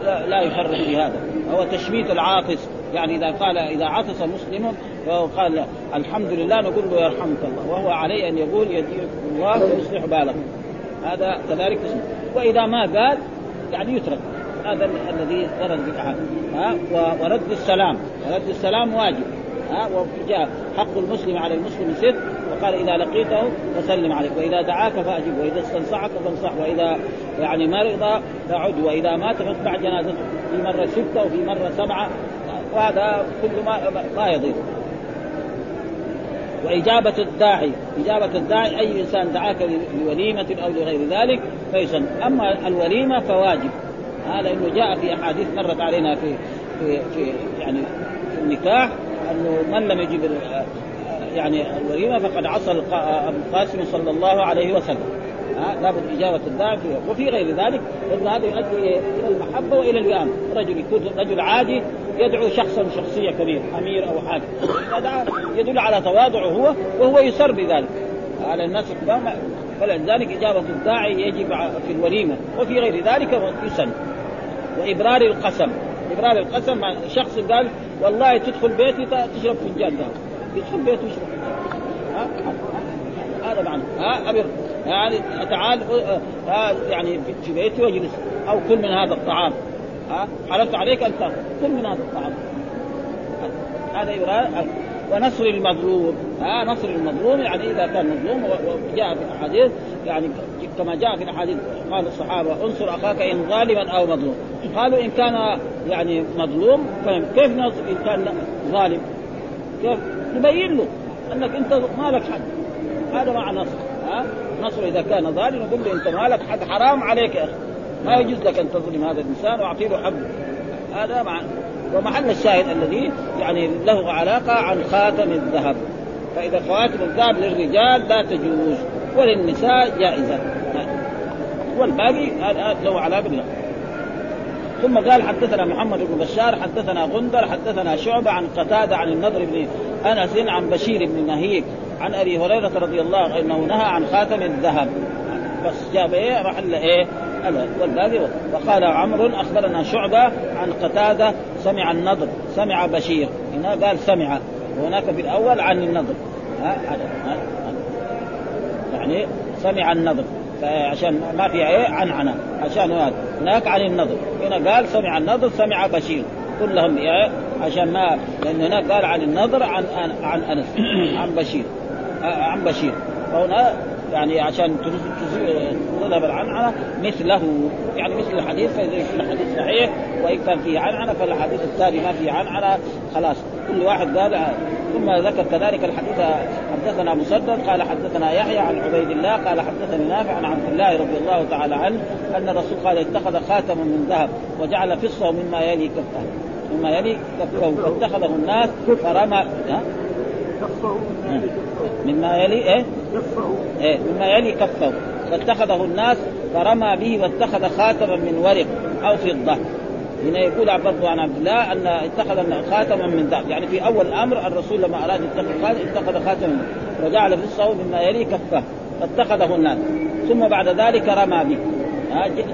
لا يحرك في هذا هو تشميت العاطس. يعني إذا قال إذا عطس مسلم وقال الحمد لله نقول له يرحمك الله. وهو عليه أن يقول يديك الله ويصلح بالك. هذا كذلك اسمه وإذا ما قال يعني يترك. هذا الذي ورد في الاحاديث ها؟ ورد السلام. ورد السلام واجب. ها؟ وجاء حق المسلم على المسلم ست وقال إذا لقيته فسلم عليك. وإذا دعاك فأجب. وإذا استنصحك فانصح. وإذا يعني مرض فعد وإذا مات فاتبع جنازته. في مرة سته وفي مرة سبعة. وهذا كل ما ما يضير. وإجابة الداعي إجابة الداعي أي إنسان دعاك لوليمة أو لغير ذلك فيسن أما الوليمة فواجب. هذا إنه جاء في أحاديث مرت علينا في في, في يعني في النكاح أنه من لم يجب يعني الوليمة فقد عصى القاسم صلى الله عليه وسلم. لابد إجابة الداعي وفي غير ذلك لأن هذا يؤدي إلى المحبة وإلى الوئام. رجل يكون رجل عادي يدعو شخصا شخصية كبيرة أمير أو حاجة هذا يدل على تواضعه هو وهو يسر بذلك. على الناس فلذلك إجابة الداعي يجب في الوليمة. وفي غير ذلك يسن. وإبرار القسم. إبرار القسم شخص قال والله تدخل بيتي تشرب فنجان ذهب يدخل بيته يشرب هذا معنى. ها؟ أبر يعني تعال ها يعني في بيتي واجلس أو كل من هذا الطعام. ها؟ حلفت عليك أن كل من هذا الطعام. هذا إبرار ونصر المظلوم. ها؟ نصر المظلوم يعني إذا كان مظلوم وجاء في الأحاديث يعني كما جاء في الأحاديث قال الصحابة انصر أخاك إن ظالما أو مظلوم. قالوا إن كان يعني مظلوم كيف نصر إن كان ظالم؟ كيف؟ نبين له أنك أنت ما لك حد هذا معنى نصر ها؟ نصر إذا كان ظالم نقول له أنت ما لك حد حرام عليك يا أخي. ما يجوز لك أن تظلم هذا الإنسان واعطي له حقه هذا معنى ومحل الشاهد الذي يعني له علاقة عن خاتم الذهب. فإذا خواتم الذهب للرجال لا تجوز وللنساء جائزة. والباقي له علاقة بالله. ثم قال حدثنا محمد بن بشار حدثنا غندر حدثنا شعبة عن قتادة عن النضر بن أنس عن بشير بن نهيك عن أبي هريرة رضي الله عنه أنه نهى عن خاتم الذهب. بس جاب إيه؟ راح إيه؟ والباقي وقال عمرو أخبرنا شعبة عن قتادة سمع النضر سمع بشير. هنا قال سمع. وهناك في الأول عن النضر. ها؟ يعني سمع النضر. عشان ما في إيه؟ عنعنة. عشان هناك عن النضر. هنا قال سمع النضر سمع بشير. كلهم إيه؟ عشان ما لأن هناك قال عن النضر عن عن أنس عن بشير. عن بشير. فهنا يعني عشان تذهب العنعنة مثله. يعني مثل الحديث فإذا يكون الحديث صحيح وإن كان فيه عنعنة فالحديث الثاني ما فيه عنعنة خلاص. كل واحد قال ثم ذكر كذلك الحديث حدثنا مسدد قال حدثنا يحيى عن عبيد الله قال حدثني نافع عن عبد الله رضي الله تعالى عنه أن الرسول قال اتخذ خاتما من ذهب وجعل فصه مما يلي كفه. مما يلي كفه فاتخذه الناس فرمى مما يلي إيه؟ إيه مما يلي كفه. فاتخذه الناس فرمى به واتخذ خاتما من ورق أو فضة. هنا يقول برضه عن عبد الله أن اتخذ خاتما من ذهب يعني في أول الامر الرسول لما أراد يتخذ خاتم اتخذ خاتما وجعل الصوم مما يلي كفه. فاتخذه الناس. ثم بعد ذلك رمى به.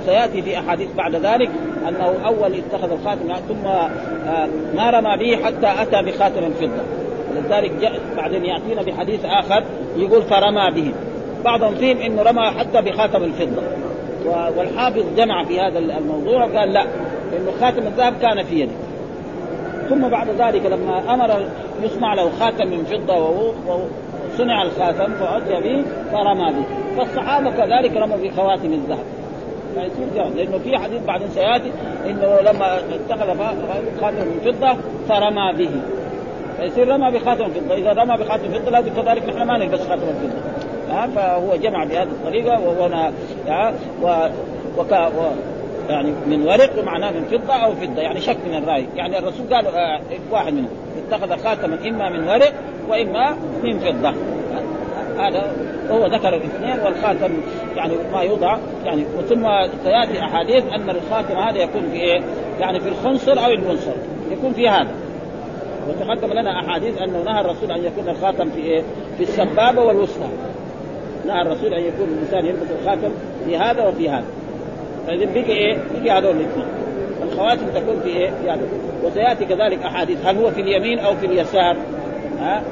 سيأتي في أحاديث بعد ذلك أنه أول اتخذ الخاتم ثم آه، ما رمى به حتى أتى بخاتم الفضه ولذلك جاء بعدين يأتينا بحديث آخر يقول فرمى به. بعضهم فيهم إنه رمى حتى بخاتم الفضة. والحافظ جمع في هذا الموضوع وقال لا إنه خاتم الذهب كان في يده. ثم بعد ذلك لما أمر يصنع له خاتم من فضة وصنع الخاتم فاتي به فرمى به. فالصحابة كذلك رموا بخواتم الذهب. فيصير لأنه في حديث بعدين سيأتي إنه لما اتخذ خاتم من فضة فرمى به. فيصير رمى بخاتم فضه إذا رمى بخاتم فضه لازم كذلك نحن ما نلبس خاتم الفضه ها فهو جمع بهذه الطريقة وهو و... وك... و... يعني من ورق ومعناه من فضة أو فضة يعني شك من الرأي. يعني الرسول قال آه واحد منهم اتخذ خاتما إما من ورق وإما من فضة. هذا هو ذكر الاثنين والخاتم يعني ما يوضع يعني ثم سيأتي أحاديث أن الخاتم هذا يكون في إيه؟ يعني في الخنصر أو المنصر. يكون في هذا. وتقدم لنا أحاديث أنه نهى الرسول أن يكون الخاتم في إيه؟ في السبابه والوسطى. نهى الرسول أن يكون الإنسان يلبس الخاتم في هذا وفي هذا. فاذا بقي إيه؟ بقي هذول الاثنين. الخواتم تكون في إيه؟ في هذا. وسيأتي كذلك أحاديث. هل هو في اليمين أو في اليسار؟ ها؟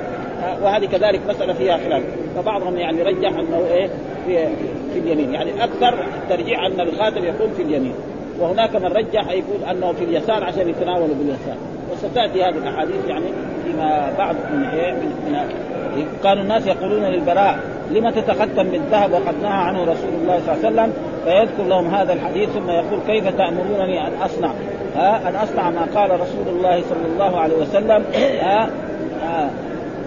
وهذه كذلك مسألة فيها خلاف. فبعضهم يعني رجح أنه إيه؟ في, في اليمين. يعني أكثر الترجيح أن الخاتم يكون في اليمين. وهناك من رجح يقول أنه في اليسار عشان يتناوله باليسار. وستأتي هذه الأحاديث يعني فيما بعد من إيه من, كانوا الناس يقولون للبراء لما تتختم بالذهب وقد نهى عنه رسول الله صلى الله عليه وسلم؟ فيذكر لهم هذا الحديث ثم يقول كيف تأمرونني أن أصنع؟ ها أن أصنع ما قال رسول الله صلى الله عليه وسلم. ها, ها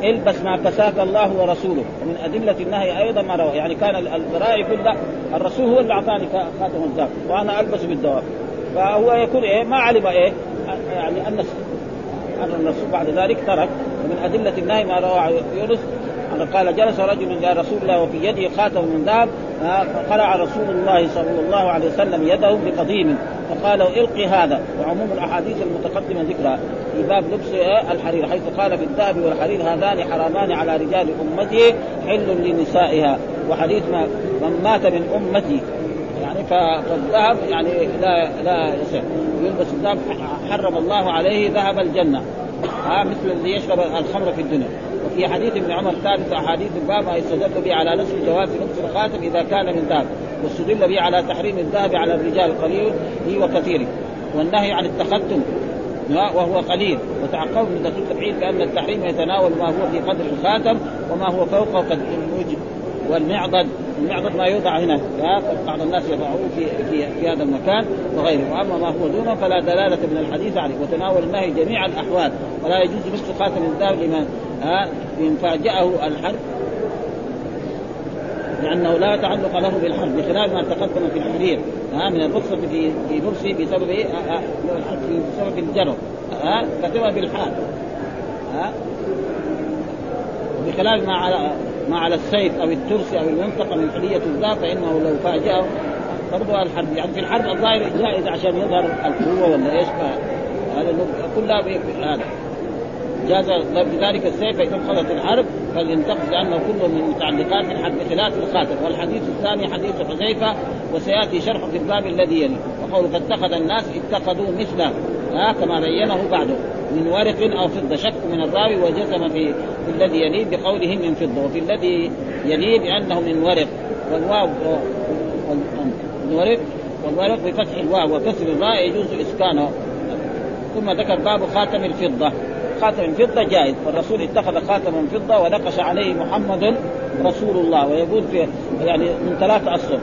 البس ما كساك الله ورسوله. ومن أدلة النهي أيضا ما روى يعني كان البراء يقول لا الرسول هو اللي أعطاني خاتم الذهب وأنا ألبس بالدواب فهو يقول إيه ما علم إيه يعني أن أن الرسول بعد ذلك ترك ومن أدلة النهي ما روى يونس قال جلس رجل إلى رسول الله وفي يده خاتم من ذهب فقرع رسول الله صلى الله عليه وسلم يده بقضيم فقال القي هذا وعموم الأحاديث المتقدمة ذكرها. في باب لبس الحرير حيث قال بالذهب والحرير هذان حرامان على رجال أمتي حل لنسائها. وحديث ما من مات من أمتي. فالذهب يعني لا لا يصح. يلبس الذهب حرم الله عليه ذهب الجنة. ها مثل اللي يشرب الخمر في الدنيا. وفي حديث ابن عمر ثالث أحاديث الباب ما يستدل به على نصف جواز نصف الخاتم إذا كان من ذهب. واستدل به على تحريم الذهب على الرجال قليل وكثير. والنهي عن التختم وهو قليل. وتعقب من دخول التبعيد بان التحريم يتناول ما هو في قدر الخاتم وما هو فوقه قد والمعضد المعضد ما يوضع هنا بعض الناس يضعوه في في, في هذا المكان وغيره. وأما ما هو دونه فلا دلالة من الحديث عليه وتناول النهي جميع الأحوال. ولا يجوز مثل خاتم الذهب لمن إن فاجأه الحرب لأنه لا تعلق له بالحرب بخلاف ما تقدم في الحرير. ها من الرخصه في في لبسه بسبب؟ بسبب الجرب ها كتبها بالحال. ها بخلاف ما على ما على السيف أو الترس أو المنطقة من حليه الذهب فإنه لو فاجأه برضه الحرب. يعني في الحرب الظاهر جائز عشان يظهر القوة ولا إيش هذا كلها هذا. جاز بذلك السيف فإذا انقضت الحرب فلينتقد لأنه كله من متعلقات الحرب بخلاف الخاتم والحديث الثاني حديث حذيفة وسيأتي شرح في الباب الذي يلي. وقول فاتخذ الناس اتخذوا مثله ها كما بينه بعده من ورق أو فضة شك من الراوي وجزم في, الذي يليه بقوله من فضة وفي الذي يليه بأنه من ورق والواو من ورق والورق بفتح الواو وكسر الراء يجوز إسكانه. ثم ذكر باب خاتم الفضة. خاتم الفضة جائز والرسول اتخذ خاتما فضة ونقش عليه محمد رسول الله ويقول في يعني من ثلاثة أسطر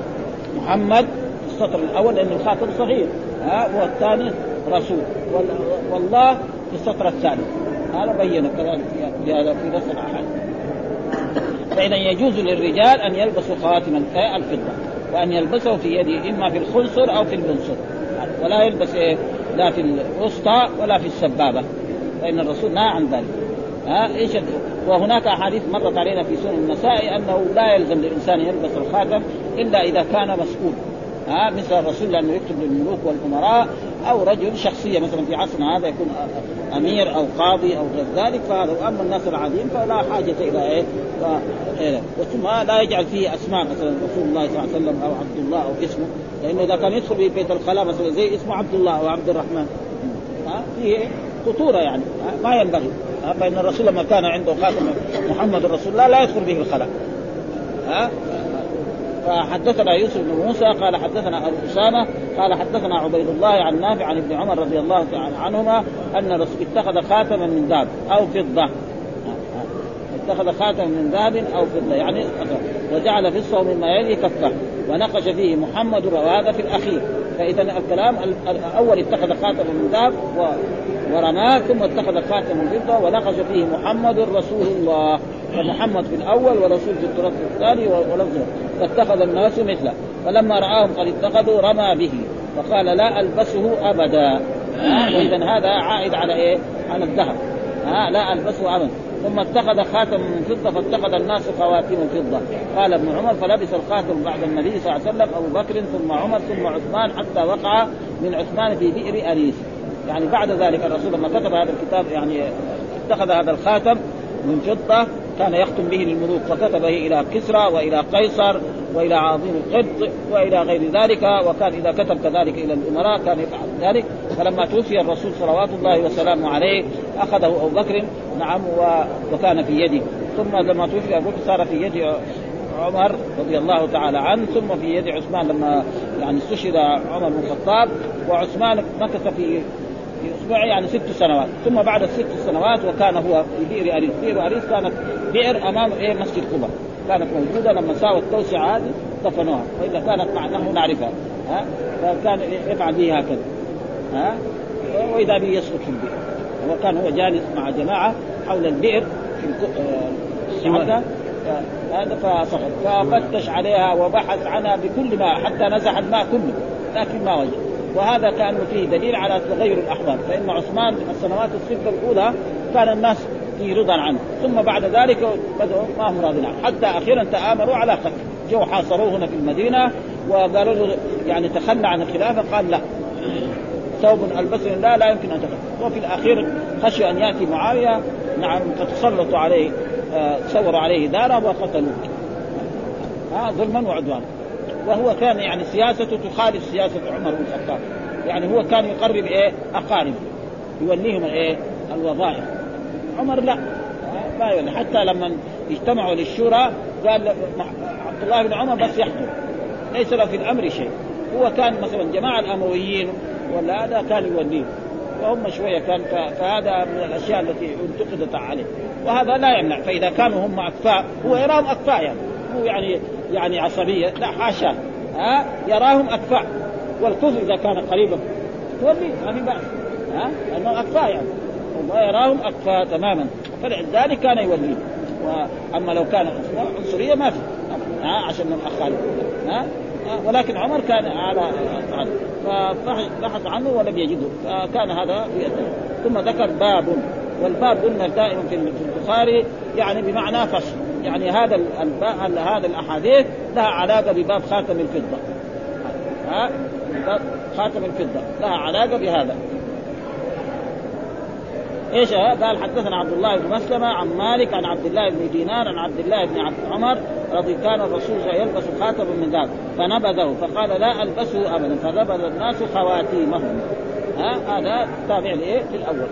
محمد السطر الأول لأن الخاتم صغير. ها والثاني رسول. والله في السطر الثاني. هذا بين كذلك في هذا في نص الأحاديث. فإذا يجوز للرجال أن يلبسوا خاتم الفضة وأن يلبسه في يده إما في الخنصر أو في المنصر. ولا يلبس إيه لا في الوسطى ولا في السبابة. فإن الرسول نهى عن ذلك. ها إيش وهناك أحاديث مرت علينا في سنن النساء أنه لا يلزم للإنسان يلبس الخاتم إلا إذا كان مسؤول. ها مثل الرسول لأنه يكتب للملوك والأمراء أو رجل شخصية مثلا في عصرنا هذا يكون أمير أو قاضي أو غير ذلك فهذا واما الناس العاديين فلا حاجة إلى إيه؟ ثم لا يجعل فيه أسماء مثلا رسول الله صلى الله عليه وسلم أو عبد الله أو اسمه لأنه إذا كان يدخل في بيت الخلاء مثلا زي اسمه عبد الله أو عبد الرحمن. ها فيه خطورة يعني. ما ينبغي. فإن الرسول لما كان عنده خاتم محمد رسول الله لا يدخل به الخلاء. ها فحدثنا يوسف بن موسى قال حدثنا أبو أسامة قال حدثنا عبيد الله عن نافع عن ابن عمر رضي الله تعالى عنهما أن اتخذ خاتما من ذهب أو فضة. اتخذ خاتما من ذهب أو فضة يعني وجعل فصه مما يلي كفه ونقش فيه محمد وهذا في الأخير. فإذا الكلام الأول اتخذ خاتما من ذهب ورماه ثم اتخذ خاتم فضه ونقش فيه محمد رسول الله. فمحمد في الأول ورسول في التراث الثاني ولفظه. فاتخذ الناس مثله. فلما رآهم قد اتخذوا رمى به. فقال لا ألبسه أبدا. وإذا هذا عائد على إيه؟ على الذهب. ها لا ألبسه أبدا. ثم اتخذ خاتم من فضة فاتخذ الناس خواتيم فضة. قال ابن عمر فلبس الخاتم بعد النبي صلى الله عليه وسلم أبو بكر ثم عمر ثم عثمان حتى وقع من عثمان في بئر اريس يعني بعد ذلك الرسول لما كتب هذا الكتاب يعني اتخذ هذا الخاتم من فضة كان يختم به للملوك فكتبه إلى كسرى وإلى قيصر وإلى عظيم القبط وإلى غير ذلك وكان إذا كتب كذلك إلى الأمراء كان يفعل ذلك. فلما توفي الرسول صلوات الله وسلامه عليه أخذه أبو بكر نعم وكان في يده. ثم لما توفي أبو بكر صار في يد عمر رضي الله تعالى عنه ثم في يد عثمان لما يعني استشهد عمر بن الخطاب وعثمان مكث في أسبوع يعني ست سنوات. ثم بعد الست سنوات وكان هو في بئر اريس بئر اريس كانت بئر أمام إيه مسجد قباء كانت موجودة لما ساوت التوسعه هذه دفنوها والا كانت نحن نعرفها. ها؟ فكان يفعل به هكذا. ها؟ وإذا به يسقط في البئر. وكان هو جالس مع جماعة حول البئر في السعده هذا فسقط. ففتش عليها وبحث عنها بكل ما حتى نزح الماء كله. لكن ما وجد. وهذا كأن فيه دليل على تغير الأحوال. فإن عثمان في السنوات الست الأولى كان الناس في رضا عنه. ثم بعد ذلك بدأوا ما هم راضين عنه. حتى أخيرا تآمروا على قتل جو حاصروه هنا في المدينة وقالوا له يعني تخلى عن الخلافة قال لا. ثوب البسه لا لا يمكن أن تخلى. وفي الأخير خشي أن يأتي معاوية. نعم فتسلطوا عليه آه صوروا عليه دارا وقتلوه. آه ظلما وعدوانا. وهو كان يعني سياسته تخالف سياسة عمر بن الخطاب. يعني هو كان يقرب إيه؟ اقارب يوليهم إيه؟ الوظائف. عمر لا. ما يولي. حتى لما اجتمعوا للشورى قال عبد الله بن عمر بس يحكم ليس له في الأمر شيء. هو كان مثلا جماعة الأمويين ولا هذا كان يوليهم. وهم شوية كان فهذا من الأشياء التي انتقدت عليه. وهذا لا يمنع. فإذا كانوا هم اكفاء هو يراهم اكفاء يعني. هو يعني يعني عصبية لا حاشا ها؟ يراهم أكفاء. والكفر إذا كان قريبا. تولي ما في بأس. ها؟ لأنه أكفاء يعني. الله يراهم أكفاء تماما. فلذلك كان يوليه وأما لو كان عنصرية ما في. ها؟ عشان من اخالف ها؟ ولكن عمر كان على فبحث عنه ولم يجده. فكان هذا ثم ذكر باب. والباب قلنا دائما في البخاري يعني بمعنى فصل. يعني هذا هذا الأحاديث لها علاقة بباب خاتم الفضة. ها؟ خاتم الفضة. لها علاقة بهذا. إيش قال حدثنا عبد الله بن مسلمة عن مالك عن عبد الله بن دينار عن عبد الله بن عبد عمر رضي كان الرسول يلبس خاتم من ذهب. فنبذه فقال لا ألبسه ابدا. فنبذ الناس خواتيمهم. ها؟ هذا تابع لإيه؟ في الأول.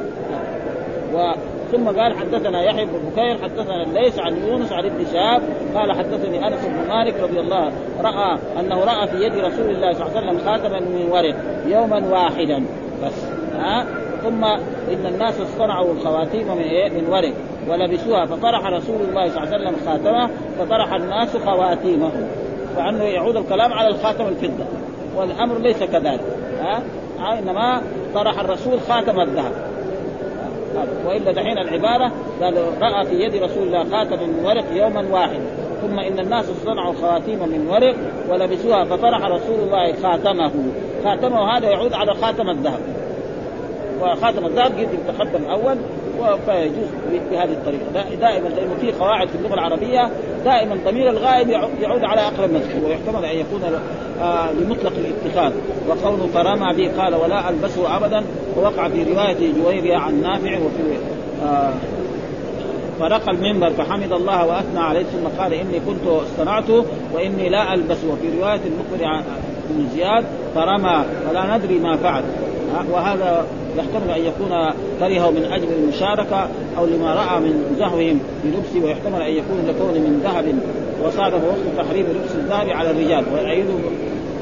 و ثم قال حدثنا يحيى بن بكير حدثنا الليث عن يونس عن ابن شهاب قال حدثني أنس بن مالك رضي الله رأى أنه رأى في يد رسول الله صلى الله عليه وسلم خاتما من ورق يوما واحدا. بس ها؟ ثم إن الناس اصطنعوا الخواتيم من إيه؟ من ورق ولبسوها فطرح رسول الله صلى الله عليه وسلم خاتمه فطرح الناس خواتيمه فأنه يعود الكلام على الخاتم الفضة والأمر ليس كذلك ها؟ إنما طرح الرسول خاتم الذهب. والا دحين العباره قال رأى في يد رسول الله خاتم من ورق يوما واحد. ثم إن الناس صنعوا خواتيم من ورق ولبسوها فطرح رسول الله خاتمه. خاتمه هذا يعود على خاتم الذهب. وخاتم الذهب قد تقدم أول فيجوز بهذه الطريقة. دائما لأنه في قواعد في اللغة العربية دائما ضمير الغائب يعود على أقرب مذكور ويحتمل أن يكون آه لمطلق الاتخاذ. وقوله فرمى به قال ولا ألبسه ابدا ووقع في رواية جويرية عن نافع وفي آه فرق المنبر فحمد الله وأثنى عليه ثم قال إني كنت اصطنعته وإني لا ألبسه وفي رواية المقبل بن زياد فرمى ولا ندري ما فعل. وهذا يحتمل أن يكون كرهه من أجل المشاركة أو لما رأى من زهوهم بلبسه ويحتمل أن يكون لكون من ذهب. وصادف وقت تحريم لبس الذهب على الرجال. ويؤيد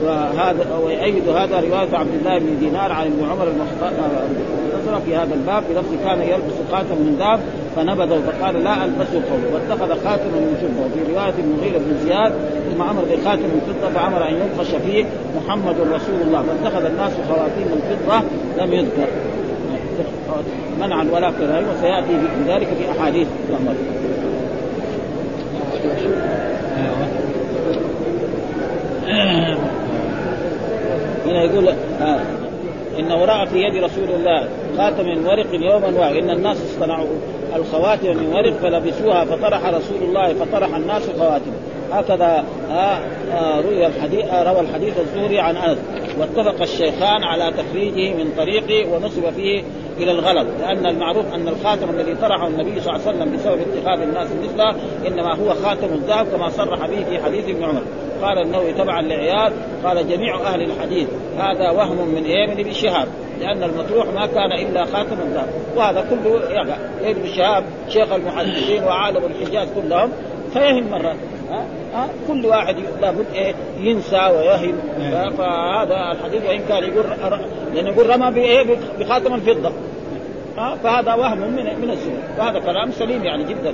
وهذا ويؤيد هذا رواية عبد الله بن دينار عن ابن عمر المختصره في هذا الباب بلفظ كان يلبس خاتم من ذهب فنبذه فقال لا ألبسه قوم واتخذ خاتما من فضه وفي رواية المغيرة بن زياد ثم أمر بخاتم من فضة فأمر أن ينقش فيه محمد رسول الله. فاتخذ الناس خواتيم من فضه لم يذكر. منعا ولا كراهه وسيأتي ذلك في أحاديث الأمر. هنا يقول آه انه راى في يد رسول الله خاتم من ورق يوما واحد إن الناس اصطنعوا الخواتم من ورق فلبسوها فطرح رسول الله فطرح الناس خواتم. هكذا آه آه روي الحديث آه روى الحديث الزهري عن أنس. واتفق الشيخان على تخريجه من طريقه ونسب فيه إلى الغلط لأن المعروف أن الخاتم الذي طرحه النبي صلى الله عليه وسلم بسبب اتخاذ الناس مثله إنما هو خاتم الذهب كما صرح به في حديث ابن عمر. قال النووي تبعا لعياد قال جميع أهل الحديث هذا وهم من إيه من ابن شهاب لأن المطروح ما كان إلا خاتم الذهب وهذا كله يقع إبن شهاب شيخ المحدثين وعالم الحجاز كلهم فيهم مرات ها؟ ها؟ كل واحد لابد إيه؟ ينسى ويهم. فهذا الحديث وإن كان يقول لأنه يقول رمى بايه بخاتم الفضة. فهذا وهم من من السنة. وهذا كلام سليم يعني جدا.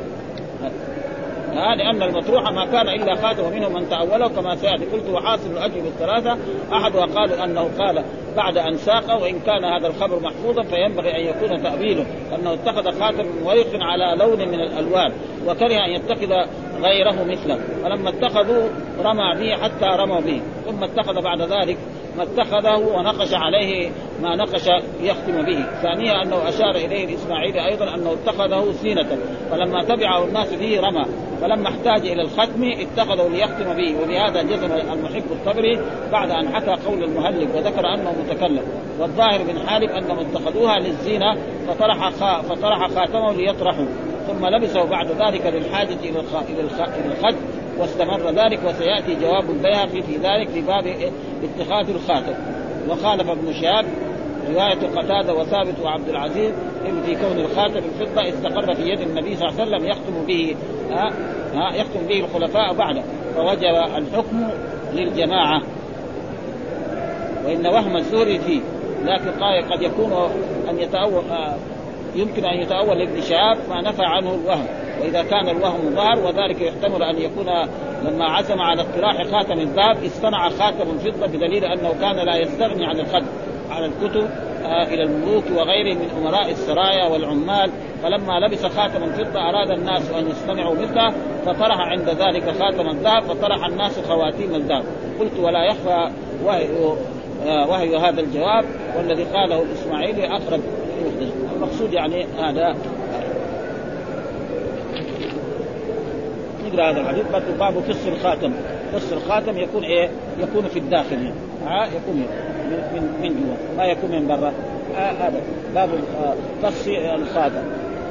لأن المطروح ما كان إلا خاتم ومنهم من تأوله كما سيأتي. قلت وحاصل الاجوبه الثلاثه احدها قالوا أنه قال بعد أن ساق وإن كان هذا الخبر محفوظا فينبغي أن يكون تأويله انه اتخذ خاتم من ورق على لون من الألوان وكره أن يتخذ غيره مثله. فلما اتخذوا رمى به حتى رموا به. ثم اتخذ بعد ذلك ما اتخذه ونقش عليه ما نقش يختم به. ثانيا أنه أشار إليه الإسماعيلي أيضا أنه اتخذه زينه فلما تبعه الناس به رمى. فلما احتاج إلى الختم اتخذه ليختم به وبهذا جزم المحب الطبري بعد أن حكى قول المهلك وذكر أنه متكلم. والظاهر من حالب أنهم اتخذوها للزينة فطرح خا فطرح خاتمه ليطرحوا ثم لبسه بعد ذلك للحاجة إلى إلى الخد. واستمر ذلك وسيأتي جواب البيهقي في ذلك في باب اتخاذ الخاتم وخالف ابن شهاب رواية قتادة وثابت وعبد العزيز في كون الخاتم الفضة استقر في يد النبي صلى الله عليه وسلم يختم به ها يختم به الخلفاء بعده. فوجب الحكم للجماعة. وإن وهم الزهري فيه لكن قال قد يكون أن يتأول يمكن أن يتأول شهاب ما نفى عنه الوهم وإذا كان الوهم ظهر وذلك يحتمل أن يكون لما عزم على اقتراح خاتم الذهب اصطنع خاتم فضه بدليل أنه كان لا يستغني عن الخد على الكتب آه إلى الملوك وغيرهم من أمراء السرايا والعمال. فلما لبس خاتم الفضة أراد الناس أن يصطنعوا مثله فطرح عند ذلك خاتم الذهب فطرح الناس خواتيم الذهب قلت ولا يخفى وهي, آه وهي هذا الجواب والذي قاله الاسماعيلي أقرب المقصود يعني هذا نقرأ هذا الحديث. باب قص الخاتم. قص الخاتم يكون إيه؟ يكون في الداخل. ها؟ يكون من من من جوا. ما يكون من برا. هذا باب قص الخاتم.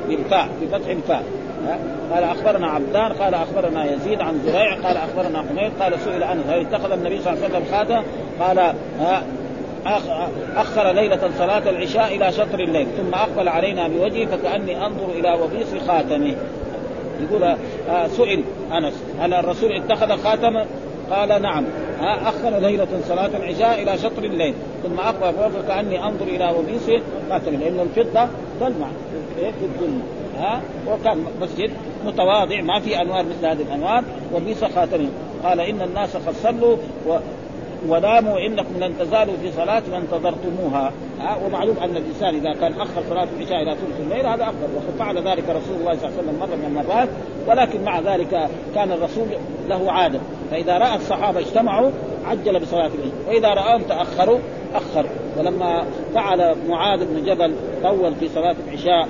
بالفاء بفتح الفاء. قال أخبرنا عبدان قال أخبرنا يزيد عن زريع قال أخبرنا حميد قال سئل عنه هل اتخذ النبي صلى الله عليه وسلم خاتم؟ قال أخر ليلة صلاة العشاء إلى شطر الليل ثم أقبل علينا بوجهه فكأني أنظر إلى وبيص خاتمه. يقول آه سئل أنس هل الرسول اتخذ خاتما؟ قال نعم. آه أخر ليلة صلاة العشاء إلى شطر الليل ثم أقبل فكاني أنظر إلى وبيص خاتم لأن الفضة تلمع. في الظلمة. ها؟ وكان مسجد متواضع ما في أنوار مثل هذه الأنوار وبيص خاتمه. قال إن الناس قد صلوا وناموا إنكم لن تزالوا في صلاة ما انتظرتموها ها ومعلوم أن الإنسان إذا كان أخر صلاة العشاء إلى ثلث الليل هذا أفضل. وقد فعل ذلك رسول الله صلى الله عليه وسلم مرة من المرات ولكن مع ذلك كان الرسول له عادة. فإذا رأى الصحابة اجتمعوا عجل بصلاة العشاء. وإذا راهم تأخروا اخر ولما فعل معاذ بن جبل طول في صلاة العشاء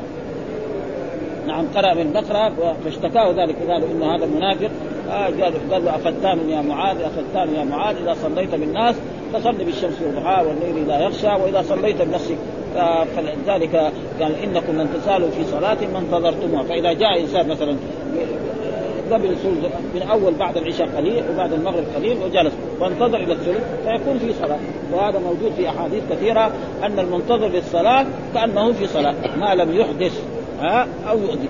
نعم قرأ من بقرة فاشتكاه ذلك قالوا إن هذا منافق. آه قال له أفتان يا معاذ أفتان يا معاذ إذا صليت بالناس فصل بالشمس والضحى والليل إذا يغشى وإذا صليت بنفسك. فلذلك قال إنكم لن تزالوا في صلاة ما انتظرتموها. فإذا جاء إنسان مثلا قبل الثلث من أول بعد العشاء قليل وبعد المغرب قليل وجلس وانتظر إلى الثلث فيكون في صلاة. وهذا موجود في أحاديث كثيرة أن المنتظر للصلاة كأنه في صلاة ما لم يحدث ها أو يؤذي.